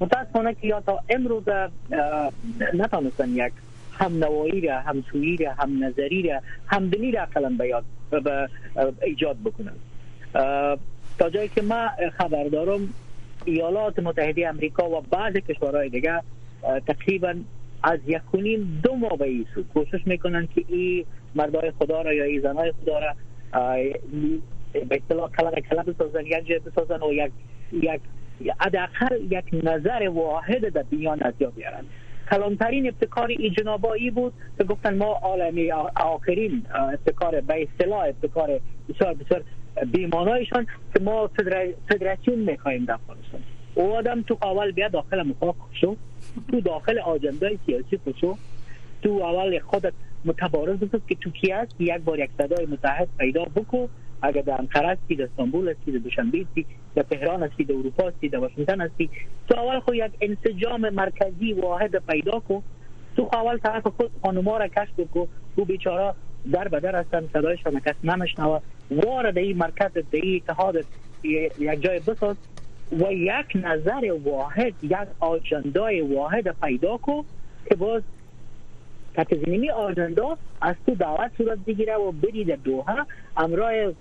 متاسفانه که یا تا امروز نتانستن یک هم نوایی را هم سویی را هم نظری را هم دلی را قلم به یاد به ایجاد بکنن تا جایی که ما خبر دارم ایالات متحده امریکا و بعض کشورهای دیگه تقریبا از یک کنیم دو ماه به ایسو کوشش میکنن که این مردای خدا را یا این زنای خدا را به اصطلاح کلمه کلمه بسازن یک جای بسازن و یک یک حداقل یک نظر واحد در بیان از جا بیارند کلانترین ابتکار ای جنابا ای بود که گفتن ما عالمی آخرین ابتکار به اصطلاح ابتکار بسیار بسیار بیمانایشان که ما فدراسیون میخواهیم در افغانستان او آدم تو اول بیا داخل مخاک شو تو داخل آجندای سیاسی شو تو اول خودت متبارز بکن که تو کی است یک بار یک صدای متحد پیدا بکو اگر در انقره هستی در استانبول هستی در دوشنبه هستی د تهران هستی د اروپا هستی د واشنگتن هستی تو اول خو یک انسجام مرکزی واحد پیدا کو تو خو اول طرف خود خانوما را کش بکو او بیچارا در به در هستند صدایشان کس نمشنوه وار در این مرکز در این اتحاد یک جای بساز و یک نظر واحد یک آجندای واحد پیدا کو که باز تکزینیمی آجندا از تو دعوت صورت بگیره و بری در دوحه امرای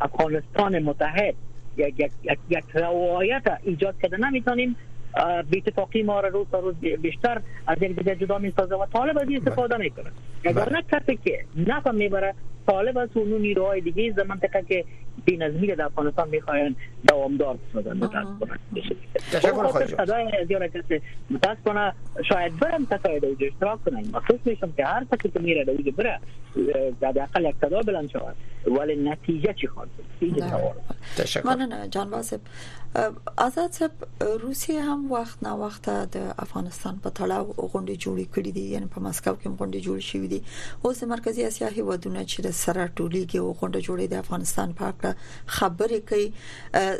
افغانستان متحد یک, یک, یک, یک روایت ایجاد کرده نمیتونیم بیتفاقی ما را روز تا روز بیشتر از یک دیگه جدا میسازه و طالب از این بله. استفاده میکنه بله. یگانه کسی که نفع میبره طالب است و نون نیروهای دیگه در منطقه که بینظمی در افغانستان میخواین دوامدار بسازن متاسفانه تشکر خواهی جان صدای از یاره کسی متاسفانه شاید برم کسای در اشتراک کنن مخصوص میشم که هر کسی که میره در بره حداقل اقتدا بلند شود ولی نتیجه چی خواهد بود این سوال تشکر مننه جان واسب آزاد صاحب روسیه هم وخت نا وخت د افغانستان په تړاو غونډې جوړې کړې دي یعنی په مسکو کې غونډې جوړې شوې دي اوس مرکزی اسیا هیوادونه چې سره ټولېږي او غونډه جوړې د افغانستان په اړه خبرې کوي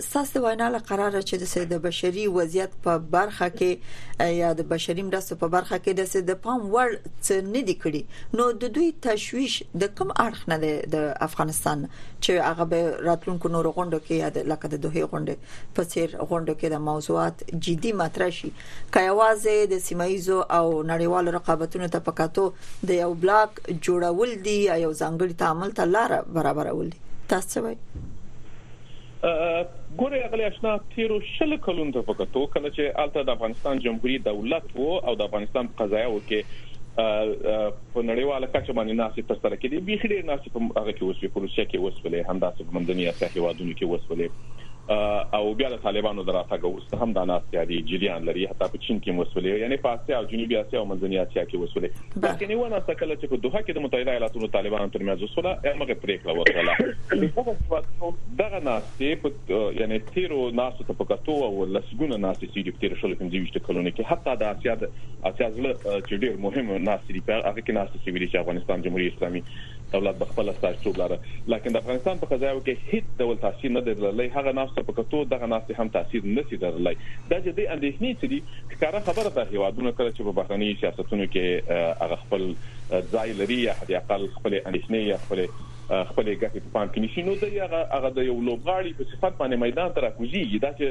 ستاسو د وینا له قراره چې د سید بشري وضعیت په برخه کې یا د بشري مرستو په برخه کې د سید پام وړ څه نه دی کړی نو د دوی تشویش د کوم اړخ نه دی د افغانستان چې هغه به راتلونکو نورو غونډو کې یا د لکه د دوه غونډې په څیر غونډو کې د موضوعات جدي مطرح شي که یوازې د سیمه ییزو او نړیوالو رقابتونو ته په کتو د یو بلاک جوړول دي یا یو ځانګړي تعامل ته لار برابرول دي تاسو څه وایي ګوره اغلی آشنا تیرو شل کلونو ته په کتو کله چې الته د افغانستان جمهوریت دولت وو او د افغانستان په قضایاو کې په نړیواله کچه باندې ناسې تر سره کړي به خېډې ناسې په هغه کې وسوي په روسیا کې وسولې همداسې په منځنۍ اسیا هیوادونو کې وسولې او بیا د طالبانو دراتګ څه هم دا ناست یادي جریان لري حتی په چین کې وسولې یعنی په اسیا او جنوبي اسیا او منځنی اسیا کې وسولې لکه نیو ناسته کله چې په دوحه کې د متحده ایالاتونو طالبانو ترمنځ وسوله هغه پریکړه وکړه دغه هیوادونو دغه ناستې په یعنی تیرو ناستو ته په کتو او لسګونه ناستې چې د تیر شل 25 کلونو کې حتی د اسیا د اسیا ځله چې ډیر مهم ناستې دي هغه کې ناستې چې ویلي چې افغانستان جمهوریت اسلامي دولت به خپل استازیتوب لاره لکن د افغانستان په قضایو کې هیڅ ډول تاثیر نه دی لرلی هغه ناستو په کتو دغه ناستې هم تاثیر نه سي لرلای دا جې دې اندیښنې څه دي ښکاره خبره ده هیوادونه کله چې په بهرنیو سیاستونو کې هغه خپل ځای لري یا حدی اقل خپلې اندیښنې یا خپلې خپلې ګټې په پام کې نیسي نو دی هغه هغه د یو لوبغاړي په صفت باندې میدان ته راکوزیږي دا چې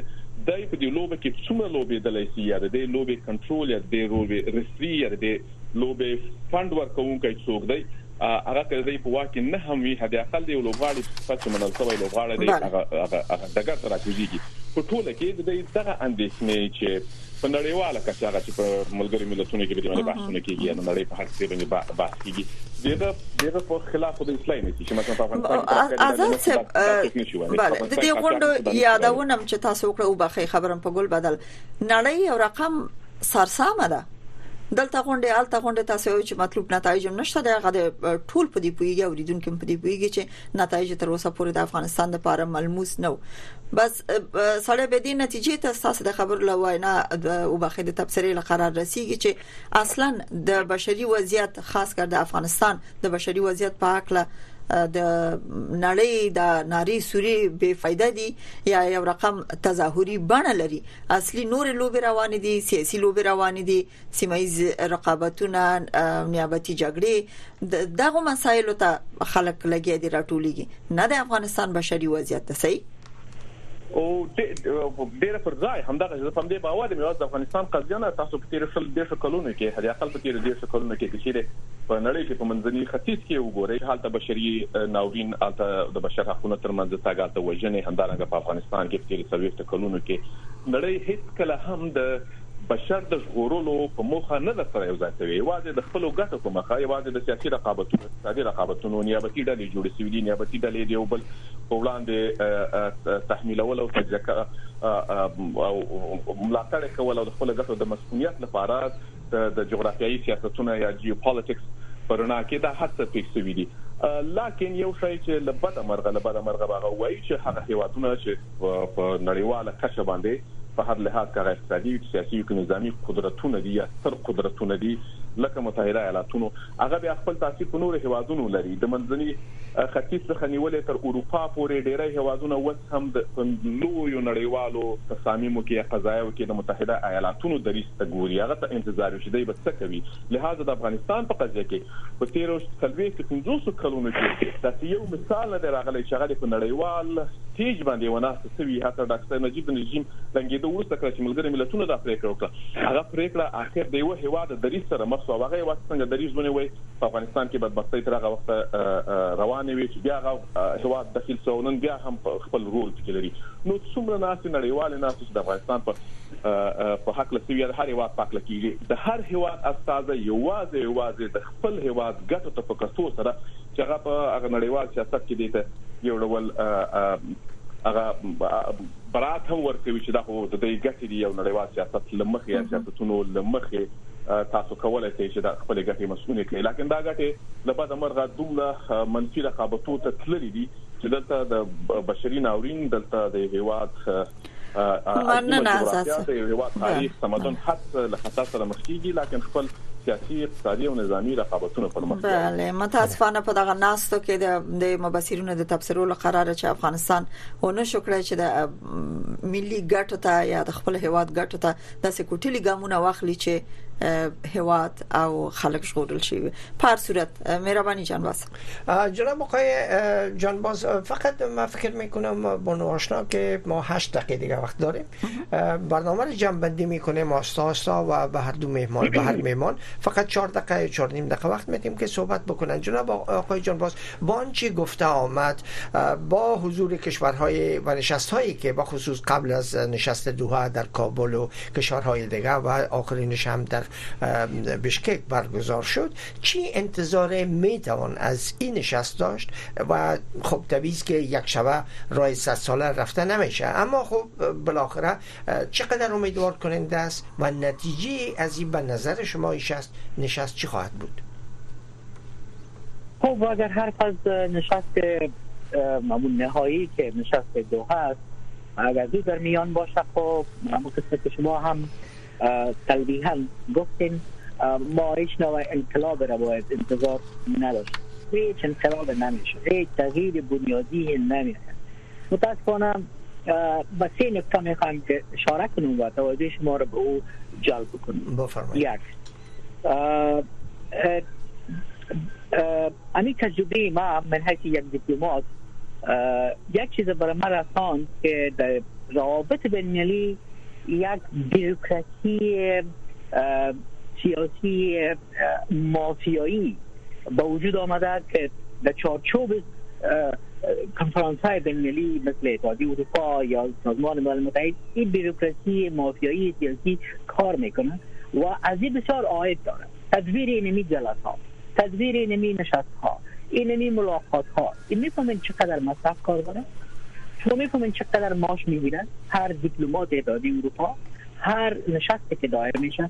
دای په دې لوبه کې څومره لوبېدلی سي یا د دې لوبې کنټرول یا د دې لوبې رفري یا د دې لوبې فند ورکوونکی څوک دی هغه که دی په واکه نه هم وي هدا اقل دی لوبغاړي په چې منل سوی لوبغاړي دی هغه دغه تر کوزيږي په ټوله کې د دغه اندېښنې چې په نړیواله کچه هغه چې په ملګری ملتونو کې باندې بحثونه کیږي نو نړۍ په هر څه باندې بحث کیږي دغه دغه په خلاف د اسلام نه چې مثلا په افغانستان کې بله د دې غونډو یادونه چې تاسو وکړو بخې خبرم په ګل بدل نړۍ او رقم سرسامه ده دلته غونډه الته غونډه تاسو یو چې مطلوب نتایج نشته دا غد ټول په دې پویږي او ریدونکو په دې پویږي چې نتایج تر اوسه پورې د افغانستان لپاره ملموس نه بس سړی به دې نتیجې ته تاسو د خبر لوینا او بخې د تبصرې لقرار رسیږي چې اصلا د بشري وضعیت خاص کر د افغانستان د بشري وضعیت په حق له د نړۍ د ناری سوري بے فائدہ دي یا یو رقم تظاهري بڼه لري اصلي نورې لوبې روانې دي سیاسي لوبې روانې دي سیمه ایز رقابتونه نیابتي جګړې دغه مسایلو ته خلک لګیا دي راټولېږي نه د افغانستان بشري وضعیت ته صحیح او ډیره پر ځای همدغه زه په دې باور یم چې افغانستان قضیه نه تاسو په تیر شل دیش کلونو کې هدي خپل په تیر دیش کلونو کې کثیره په نړۍ کې په منځني ختیځ کې وګورئ حالت بشري ناورین الته د بشر حقوقو ترمنځ تاګالته وژنې همدارنګه په افغانستان کې په تیر سوي په کلونو کې نړۍ هېڅ کله هم د بشر د ژغورلو په موخه نه ده سره یو ځای شوې یوازې د خپلو ګټو په مخه یوازې د سیاسي رقابتونو اقتصادي رقابتونو نیابتي ډلې جوړې شوې دي نیابتي ډلې د یو بل په وړاندې تحمیلول او تجزیه او ملاتړ کول او د خپل ګټو د مسؤلیت لپاره د جغرافیایي سیاستونه یا جیوپالیټکس په رڼا کې دا هر څه پېښ شوي دي. لاکن یو شی چې له بده مرغه له بده مرغه به هغه ووایو چې هغه هېوادونه چې په نړیواله کچه باندې په هر لحاظ که هغه اقتصادي وي، که سیاسي وي، که نظامي قدرتونه دي یا ستر قدرتونه دي لکه متحده ایالاتونو هغه بیا خپل تاثیر په نورو هېوادونو لري. د منځني ختیځ څخه نیولې تر اروپا پورې ډېری هېوادونه هم د په لویو نړیوالو تصامیمو کې یا قضایاو کې د متحده ایالاتونو دریځ ته ګوري، هغه ته انتظار وي چې دی به څه کوي، لهذا د افغانستان په قضیه کې په تیرو څلویښتو پنځوسو کلونو کې داسې یو مثال نه دی راغلی چې هغه دې په نړیوال سټیج باندې یوه ناسته څه وي، حتی ډاکټر صاحب نجیب د رژیم ړنګیدو وروسته کله چې ملګرو ملتونو دا پریکړه وکړه، هغه پریکړه اخر د یوه هیواد د دریځ سره مخ شوه او هغه هیواد څنګه دریځ ونیوی، په افغانستان کې بدبختۍ تر هغه وخته روانې وې چې بیا هغه هیواد دخیل سو نن بیا هم خپل رول پکې لري نو څومره ناسې نړیوالې ناسې چې د افغانستان په په حق له سوي هر هیواد پاک لکېږي د هر هیواد استاد یوازې یوازې د خپل هیواد ګټو ته په کتو سره چې هغه په هغه نړیوال سیاست کې دی ته یو ډول هغه برات هم ورکوي چې دا خو د دې ګټې دی یو نړیوال سیاست لمخې یا سیاستونو لمخې تاسو کولای شئ چې د خپل ګټې مسؤلې کړئ لکه دا ګټې له بده مرغه دومره منفي رقابتو ته تللې دي چې دلته د بشري ناورین دلته د هیواد مننه اساسا د هیواد تاریخ تمدن حت له خطر سره مخ کیږي لکه خپل سیاسي اقتصادي او نظامی رقابتونه پر مخ بله متاسفانه په دغه ناستو کې د مبصرینو د تبصرو لپاره چې افغانستان ونه شو کړای چې د ملي ګټو ته یا د خپل هیواد ګټو ته داسې کوټلي ګامونه واخلي چې هواد او خلک ژغورل شي په هر صورت مهرباني جان باز جناب آقای جان باز فقط من فکر میکنم با آشنا که ما 8 دقیقه دیگه وقت داریم برنامه رو جمع بندی میکنیم آستا آستا و به هر دو مهمان به هر مهمان فقط 4 دقیقه یا 4 نیم دقیقه وقت میدیم که صحبت بکنن جناب آقای جان باز با چی گفته آمد با حضور کشورهای و نشست هایی که با خصوص قبل از نشست دوها در کابل و کشورهای دیگه و آخرینش هم در بشکک برگزار شد چی انتظار میتوان از این نشست داشت و خب طبیعی که یک شبه رای صد ساله رفته نمیشه اما خب بالاخره چقدر امیدوار کننده است و نتیجه از این به نظر شما نشست نشست چی خواهد بود خب اگر حرف از نشست همون نهایی که نشست دوحه است اگر دو در میان باشه خب همون قسمت که شما هم تلویحا گفتین ما هیچ نوع انقلاب را باید انتظار نداشت هیچ انقلاب نمیشه هیچ تغییر بنیادی نمیشه متاسفانه به سه نکته میخوایم که اشاره کنیم و توجه شما را به او جلب کنیم یک امی تجربه ما من حیث یک دیپلومات یک چیز برای ما رساند که در روابط بینالمللی یک بیروکراسی سیاسی مافیایی به وجود آمده که در چارچوب کنفرانس های بین المللی مثل اتحادی اروپا یا سازمان ملل متحد این بیروکراسی مافیایی سیاسی کار میکنه و از این بسیار عاید داره تدبیر اینمی جلس ها تدبیر اینمی نشست ها اینمی ملاقات ها این میفهمین چقدر مصرف کار داره شما میفهمین چقدر معاش میگیرن هر دیپلمات اتحادی اروپا هر نشستی که دایر میشه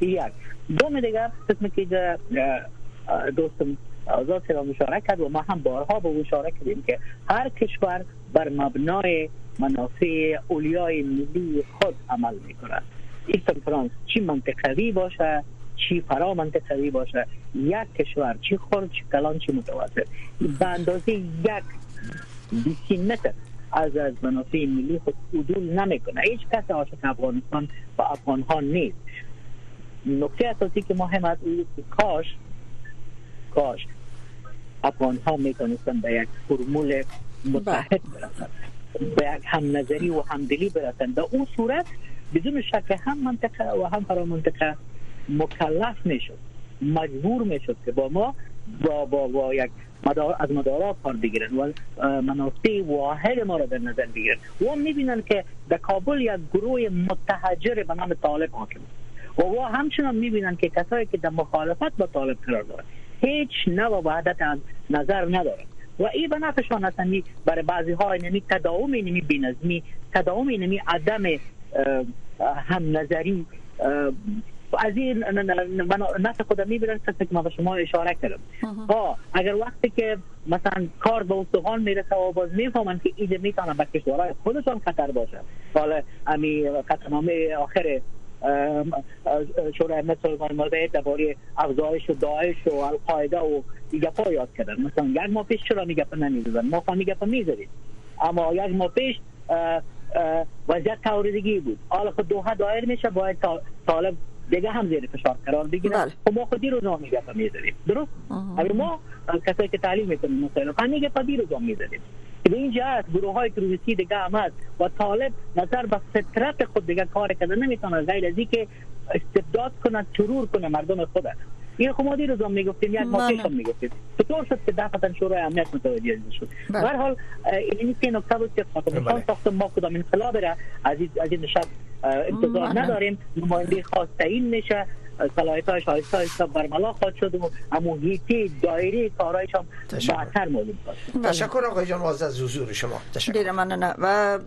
یاد دو می دیگر فکر میکنی که دوستم آزاد سلام اشاره کرد و ما هم بارها به اشاره کردیم که هر کشور بر مبنای منافع اولیای ملی خود عمل میکند این کنفرانس چی منطقوی باشه چی فرا منطقوی باشه یک کشور چی خرد چی کلان چی متوسط به اندازه یک بیشتر نکرد از از منافع ملی خود عدول نمیکنه هیچ کس عاشق افغانستان و افغان ها نیست نکته اساسی که مهم است او که کاش کاش افغان ها میتونستن به یک فرمول متحد بله. برسن به یک هم نظری و همدلی برسن به اون صورت بدون شک هم منطقه و هم فرا منطقه مکلف میشد مجبور میشد که با ما با با, با یک مدار از مدارا کار بگیرن و منافع واحد ما را در نظر بگیرن و میبینن که در کابل یک گروه متحجر به نام طالب حاکم و و همچنان میبینن که کسایی که در مخالفت با طالب قرار دارن هیچ نوع وحدت از نظر ندارن و ای به نفعشان است برای بعضی ها اینمی تداوم اینمی بینظمی تداوم اینمی عدم هم نظری از این نفع خود میبینن که ما به شما اشاره کردم ها اگر وقتی که مثلا کار به استخوان میرسه و باز میفهمند که ایجا میتونه به کشورهای خودشان خطر باشه حالا امی قطعنامه آخر شورای امنیت سازمان ملل درباره افزایش و داعش و القاعده و این گپا یاد کردن مثلا یک ماه پیش چرا می گپ نمیزدن ما خو می گپ میزدیم اما یک ماه پیش وضعیت تاوریدگی بود حالا خود دوحه دایر میشه باید طالب دیگه هم زیر فشار قرار بگیره بله. خب ما خودی روز آمیگه پا میزدیم درست؟ اما ما کسایی که تعلیم میکنیم مسائل قمیگه پا دی روز آمیزدیم که به اینجا هست گروه های تروریستی دیگه آمد و طالب نظر به فطرت خود دیگه کار کرده نمیتونه غیر از که استبداد کنه ترور کنه مردم خود است این خب ما دیر روز میگفتیم یک ما پیش هم میگفتیم چطور شد که ده خطر شورای امنیت متوجه این شد بله. هر حال این که نکته بود که خاتم بله. ساخت ما کدام انقلاب را از این نشست انتظار بله. نداریم نماینده خاص تعیین میشه صلاحیت های شایسته حساب برملا خواهد شد و امو هیتی دایره کارایش هم بهتر معلوم خواهد تشکر آقای جان از حضور شما تشکر ممنون و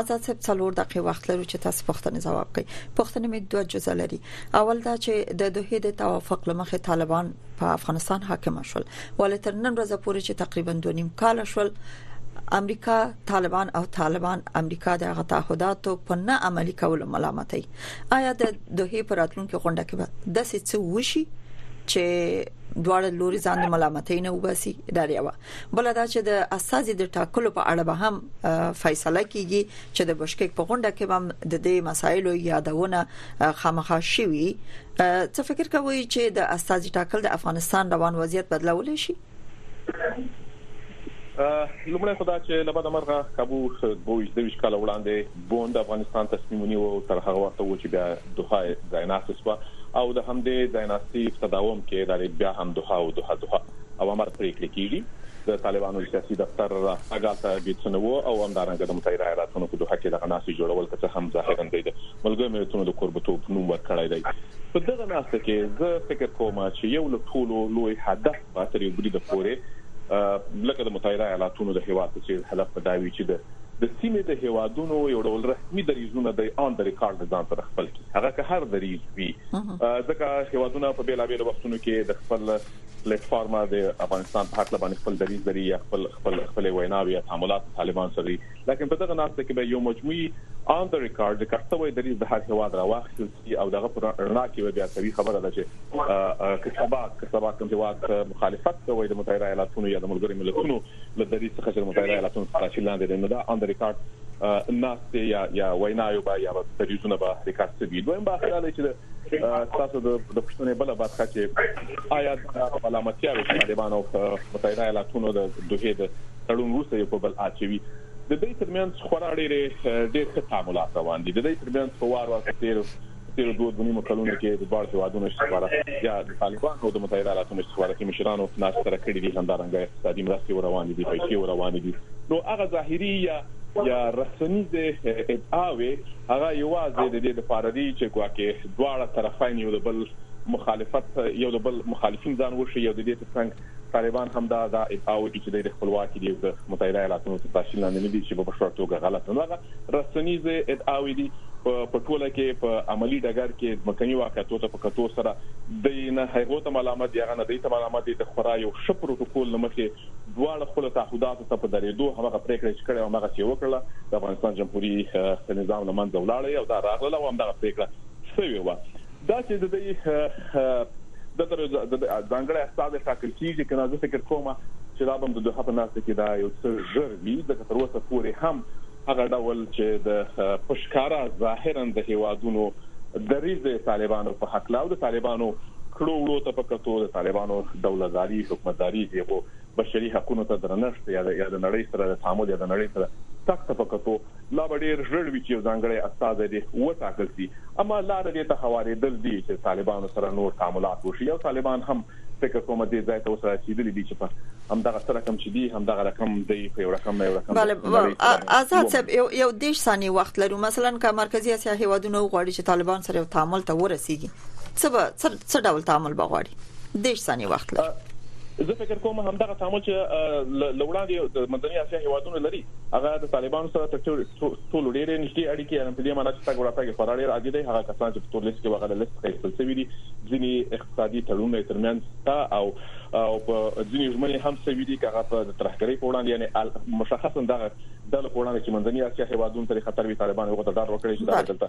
آزاد صاحب څلور دقیقې وخت لرو چې تاسو پوښتنه ځواب کړئ پوښتنه مې دوه جزء لري اول دا چې د دوه د توافق لمخې طالبان په افغانستان حاکم شول ولې تر نن ورځې پورې چې تقریبا 2 نیم کال شول امریکا طالبان او طالبان امریکا د هغه تعهداتو په نه عملی کولو ملامتای آیا د دوه پر راتلونکو غونډه کې به د څه وشي چې دواړه لوري ځان ملامتای نه وباسي دا یو بله دا چې د استازي د ټاکلو په اړه به هم فیصله کیږي چې د بشکک په غونډه کې هم د دې مسایلو یادونه خامخا شوي څه فکر کوي چې د استازي ټاکل د افغانستان روان وضعیت بدلول شي لومړی خدا چې لبد مرغه کابو بوج د ویش کال وړاندې بوند افغانستان تصمیم ونیو تر هغه وخت و چې بیا دوه ځایناست سو او د همدې ځایناستي تداوم کې د بیا هم دوه او دوه دوه او امر پریکړې کیږي د طالبانو سیاسي دفتر هغه ته ګیټسنو او همدارنګه د متحده ایالاتونو په دوه کې د غناسي جوړول که څه هم ظاهرا دی د ملګرو ملتونو د کوربتوب نوم ورکړی دی په دغه ناسته کې زه فکر کوم چې یو له ټولو لوی هدف به تر یو بریده پورې لکه د متحده ایالاتونو د هیواد په څیر هدف به دا وي چې د د سیمې د هیوادونو یو ډول رسمي دریزونه د آن د ریکارډ د ځان سره خپل کی هغه که هر دریز وي ځکه هیوادونه په بیلابیلو وختونو کې د خپل پلیټ فارم د افغانستان په حق باندې خپل دریځ لري یا خپل خپل خپل ویناوي یا تعاملات طالبان سره دي لکه په دغه ناسته کې به یو مجموعي آن د ریکارډ د کړتوي دریځ د هر هواد راوخیل شي او دغه پر رڼا کې بیا کوي خبره ده چې که سبا که سبا کوم هواد مخالفت کوي د متحده ایالاتونو یا د ملګرو ملتونو له دریځ څخه چې متحده ایالاتونو څخه شیلاندې نه ده آن د ریکارډ ناستې یا یا ویناوې به یا تلویزیون به ریکارډ شوی دویم بحث دا دی چې تاسو د پښتنې بل برخه چې آیا د ملامتیا وی طالبان او متحده ایالاتونو د دوه د تړون وروسته یو په بل اچوي د دې ترمنځ خورا ډېر ډېر ښه تعاملات روان دي د دې ترمنځ په وار وار ډېر په تېرو دوو دوه نیمو کلونو کې د دواړو هېوادونو استخباراتو یا د طالبانو او د متحده ایالاتونو استخباراتي مشرانو ناستې سره کړې دي، همدارنګه اقتصادي مرستې وروانې دي، پیسې وروانې دي، نو هغه ظاهري یا یا رسنیزې ادعاوې هغه یوازې د دې لپاره دي چې ګواکې دواړه طرفین یو د بل مخالفت یو د بل مخالفین ځان وښیي او د دې ترڅنګ طالبان هم دا دا ادعا وکړي چې دوی د خپلواکي دي او د متحده ایالاتونو تر تاثیر لاندې نه دي چې په بشپړه توګه غلط نو هغه رسنیزې ادعاوې دي په ټوله کې په عملی ډګر کې ځمکني واقعیتو ته په کتو سره د نه هغه ته ملامت دی هغه نه دی ته ملامت دی د خورا یو ښه پروتوکول لمخې دواړه خپل تعهدات ته په درېدو هغه پریکړه چې کړې او هغه چې وکړه د افغانستان جمهوریت نظام لمنځه ولاړی او دا راغله او هم دا پریکړه سوي و دا چې د دوی د تر ځانګړی استاد ټاکل کیږي کنه زه فکر کوم چې دا به د دوه په ناسته کې دا یو څه ژر وي ځکه تر اوسه پورې هم هغه ډول چې د پښکارا ظاهرا د هیوادونو دریز طالبانو په حق لاو د طالبانو کړو وړو ته په کتو د طالبانو دولتداري حکومتداري دیغو بشري حقوقو ته درنښت یا د نړۍ سره د تعامل یا د نړۍ سره تک ته په کتو لا به ډېر ژر وي چې یو ځانګړی استازی دې وټاکل شي، اما لاره دې ته هوارېدل دي چې طالبانو سره نور تعاملات وشي او طالبان هم فکر کوم دې ځای ته اوس رارسېدلي دي چې په همدغه څه رقم چې دي همدغه رقم دی په یو رقم نه یو رقم بله آزاد صاحب یو یو دیش ثانیې وخت لرو مثلا که مرکزی اسیا هیوادونه وغواړي چې طالبان سره یو تعامل ته ورسیږي څه به څه ډول تعامل بغواړي دیش ثاني وخت لري زه فکر کوم همدغه تعامل چې لوړاندې د منځنۍ اسیا هیوادونو لري هغه د طالبانو سره تر ټولو ډېرې نږدې اړیکې یعنی په دې معنی چې تاسو راته خورا ډېر عادي دی هغه کسان چې په تور لیست کې وغل لیست کې خپل سوي دي ځینې اقتصادي تړونونه ترمنځ تا او او په ځینې ژمنې هم سوي دي هغه په ترهګرۍ په وړاندې یعنی مشخصا دغه د لوړاندې چې منځنۍ اسیا هیوادونو تر خطر وي طالبان وغوښتل دا وکړي چې دا دلته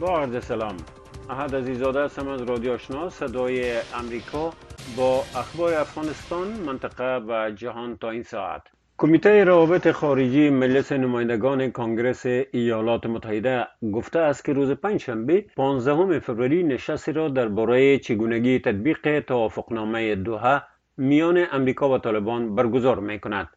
با عرض سلام احد عزیزاده هستم از رادیو آشنا صدای امریکا با اخبار افغانستان منطقه و جهان تا این ساعت کمیته روابط خارجی مجلس نمایندگان کنگرس ایالات متحده گفته است که روز پنجشنبه 15 فوریه نشستی را در درباره چگونگی تطبیق توافقنامه دوحه میان امریکا و طالبان برگزار میکند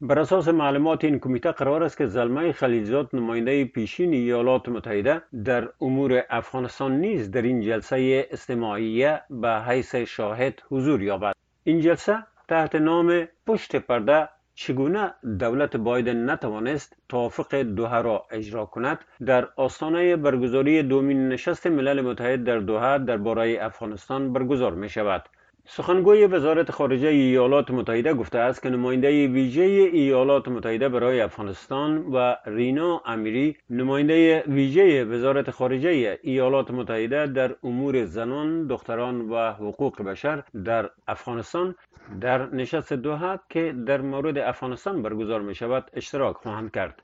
بر اساس معلومات این کمیته قرار است که زلمه خلیلزاد نماینده پیشین ایالات متحده در امور افغانستان نیز در این جلسه استماعیه به حیث شاهد حضور یابد این جلسه تحت نام پشت پرده چگونه دولت بایدن نتوانست توافق دوها را اجرا کند در آستانه برگزاری دومین نشست ملل متحد در دوها درباره افغانستان برگزار می شود سخنگوی وزارت خارجه ایالات متحده گفته است که نماینده ویژه ایالات متحده برای افغانستان و رینا امیری نماینده ویژه وزارت خارجه ایالات متحده در امور زنان، دختران و حقوق بشر در افغانستان در نشست دوحه که در مورد افغانستان برگزار می شود اشتراک خواهند کرد.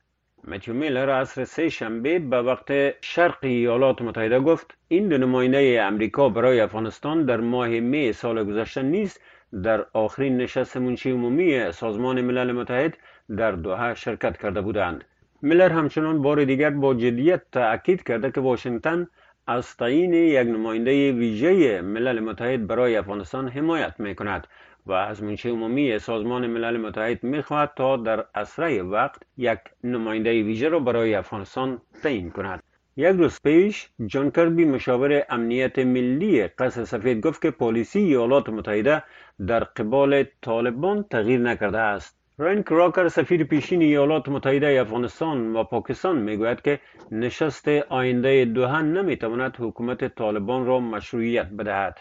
متیو میلر اصر سه شنبه به وقت شرق ایالات متحده گفت این دو نماینده امریکا برای افغانستان در ماه می سال گذشته نیست در آخرین نشست منشی عمومی سازمان ملل متحد در دوها شرکت کرده بودند میلر همچنان بار دیگر با جدیت تاکید کرده که واشنگتن از تعیین یک نماینده ویژه ملل متحد برای افغانستان حمایت می کند و از منشه عمومی سازمان ملل متحد می خواهد تا در اسرع وقت یک نماینده ویژه را برای افغانستان تعیین کند یک روز پیش جان کربی مشاور امنیت ملی قصر سفید گفت که پالیسی ایالات متحده در قبال طالبان تغییر نکرده است رن کراکر سفیر پیشین ایالات متحده افغانستان و پاکستان میگوید که نشست آینده دوهن نمیتواند حکومت طالبان را مشروعیت بدهد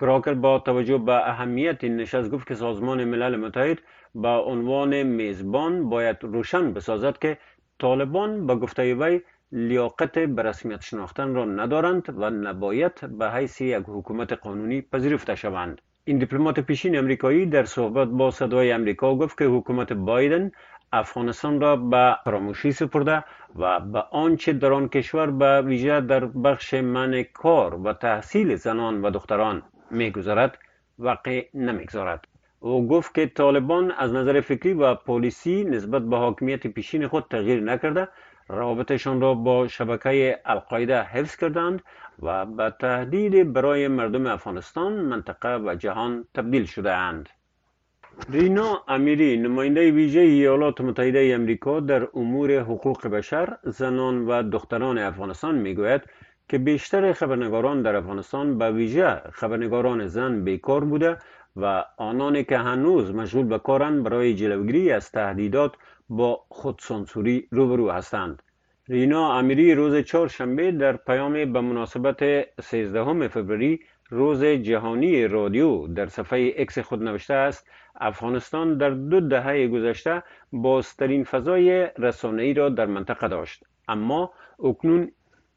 کراکر با توجه به اهمیت این نشست گفت که سازمان ملل متحد با عنوان میزبان باید روشن بسازد که طالبان به گفته وی لیاقت به رسمیت شناختن را ندارند و نباید به حیث یک حکومت قانونی پذیرفته شوند این دیپلمات پیشین امریکایی در صحبت با صدای امریکا گفت که حکومت بایدن افغانستان را به فراموشی سپرده و به آنچه در آن کشور به ویژه در بخش من کار و تحصیل زنان و دختران میگذرد واقع نمیگذارد او گفت که طالبان از نظر فکری و پالیسی نسبت به حاکمیت پیشین خود تغییر نکرده روابطشان را با شبکه القاعده حفظ کردند و به تهدید برای مردم افغانستان منطقه و جهان تبدیل شده اند. رینا امیری نماینده ویژه ایالات متحده امریکا در امور حقوق بشر زنان و دختران افغانستان میگوید که بیشتر خبرنگاران در افغانستان به ویژه خبرنگاران زن بیکار بوده و آنانی که هنوز مشغول به کارند برای جلوگیری از تهدیدات با خودسانسوری روبرو هستند رینا امیری روز چهارشنبه در پیام به مناسبت 13 فوریه روز جهانی رادیو در صفحه اکس خود نوشته است افغانستان در دو دهه گذشته بازترین فضای ای را در منطقه داشت اما اکنون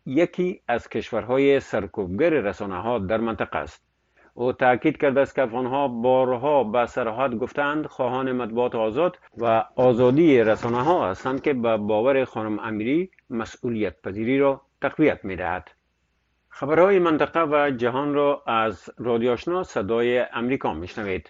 یکی از کشورهای سرکوبگر رسانه ها در منطقه است او تاکید کرد است که افغانها بارها به سراحت گفتند خواهان مطبوعات آزاد و آزادی رسانه ها هستند که به باور خانم امیری مسئولیت پذیری را تقویت می دهد. خبرهای منطقه و جهان را از رادیو صدای امریکا شنوید.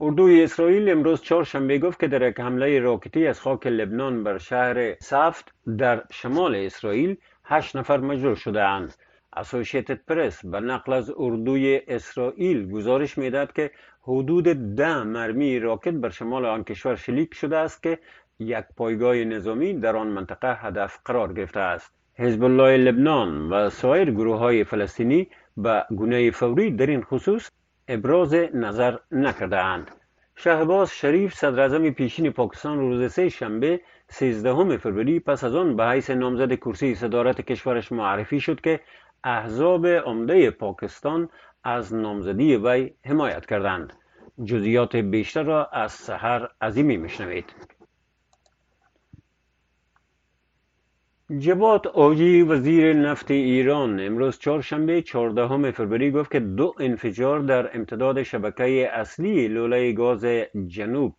اردوی اسرائیل امروز چهارشنبه گفت که در یک حمله راکتی از خاک لبنان بر شهر سفت در شمال اسرائیل هشت نفر مجروح شده اند. اسوشیتد پرس به نقل از اردوی اسرائیل گزارش میداد که حدود ده مرمی راکت بر شمال آن کشور شلیک شده است که یک پایگاه نظامی در آن منطقه هدف قرار گرفته است حزب الله لبنان و سایر گروه های فلسطینی به گونه فوری در این خصوص ابراز نظر نکرده اند. شهباز شریف صدر پیشین پاکستان روز سه شنبه 13 فوریه پس از آن به حیث نامزد کرسی صدارت کشورش معرفی شد که احزاب عمده پاکستان از نامزدی وی حمایت کردند جزئیات بیشتر را از سحر عظیمی میشنوید جبات آجی وزیر نفت ایران امروز چهارشنبه 14 فوریه گفت که دو انفجار در امتداد شبکه اصلی لوله گاز جنوب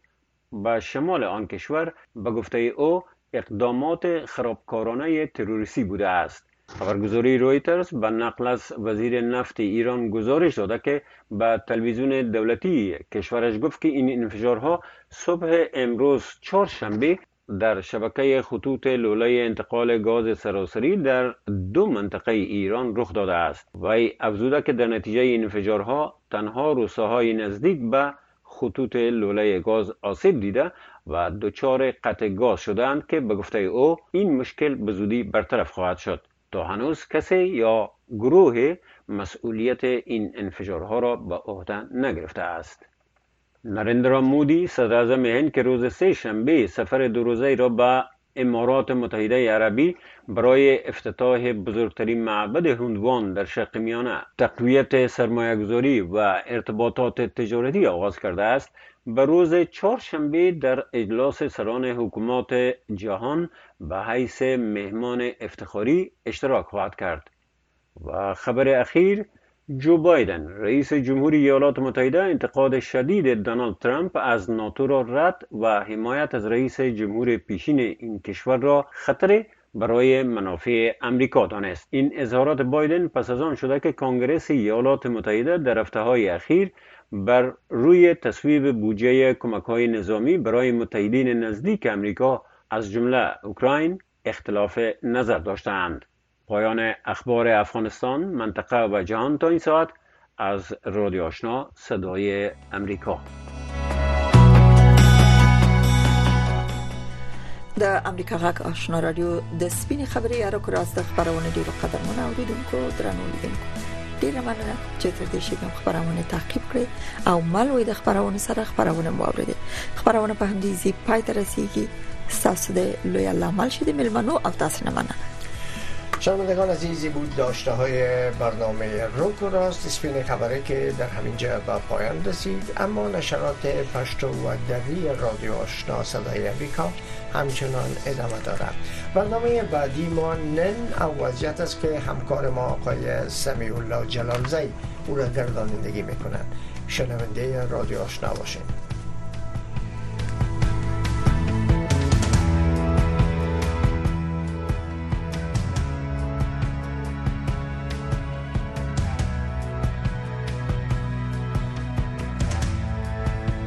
به شمال آن کشور به گفته او اقدامات خرابکارانه تروریستی بوده است خبرگزاری رویترز به نقل از وزیر نفت ایران گزارش داده که به تلویزیون دولتی کشورش گفت که این انفجارها صبح امروز چهارشنبه در شبکه خطوط لوله انتقال گاز سراسری در دو منطقه ایران رخ داده است و افزوده که در نتیجه این انفجارها تنها روساهای نزدیک به خطوط لوله گاز آسیب دیده و دچار قطع گاز شدند که به گفته او این مشکل به زودی برطرف خواهد شد تا هنوز کسی یا گروه مسئولیت این انفجارها را به عهده نگرفته است نرندرا مودی صدراعظم هند که روز سه شنبه سفر دو روزه را به امارات متحده عربی برای افتتاح بزرگترین معبد هندوان در شرق میانه تقویت سرمایهگذاری و ارتباطات تجارتی آغاز کرده است به روز چهارشنبه در اجلاس سران حکومات جهان به حیث مهمان افتخاری اشتراک خواهد کرد و خبر اخیر جو بایدن رئیس جمهور ایالات متحده انتقاد شدید دانالد ترامپ از ناتو را رد و حمایت از رئیس جمهور پیشین این کشور را خطر برای منافع امریکا دانست این اظهارات بایدن پس از آن شده که کنگرس ایالات متحده در هفته های اخیر بر روی تصویب بودجه کمک های نظامی برای متحدین نزدیک امریکا از جمله اوکراین اختلاف نظر داشته اند. پایان اخبار افغانستان، منطقه و جهان تا این ساعت از رادیو آشنا صدای امریکا. د امریکا غږ آشنا رادیو د سپینې خبرې یا را کراس د خبرونه ډیرو قدرمن اوریدونکو درنو لیدونکو ډیره مننه چې تر دې شي کوم خبرونه تعقیب کړئ او مل وي د خبرونه سره خبرونه مورید خبرونه په همدې زی پای تر رسیدي تاسو د لوی الله مل شي د ملمنو او تاسو نه مننه شنوندگان عزیزی بود داشته های برنامه روک و راست اسپین خبره که در همینجا به پایان رسید اما نشرات پشتو و دری رادیو آشنا صدای امریکا همچنان ادامه دارد برنامه بعدی ما نن او وضعیت است که همکار ما آقای سمیع الله جلالزی او را گردانندگی میکنند شنونده رادیو آشنا باشید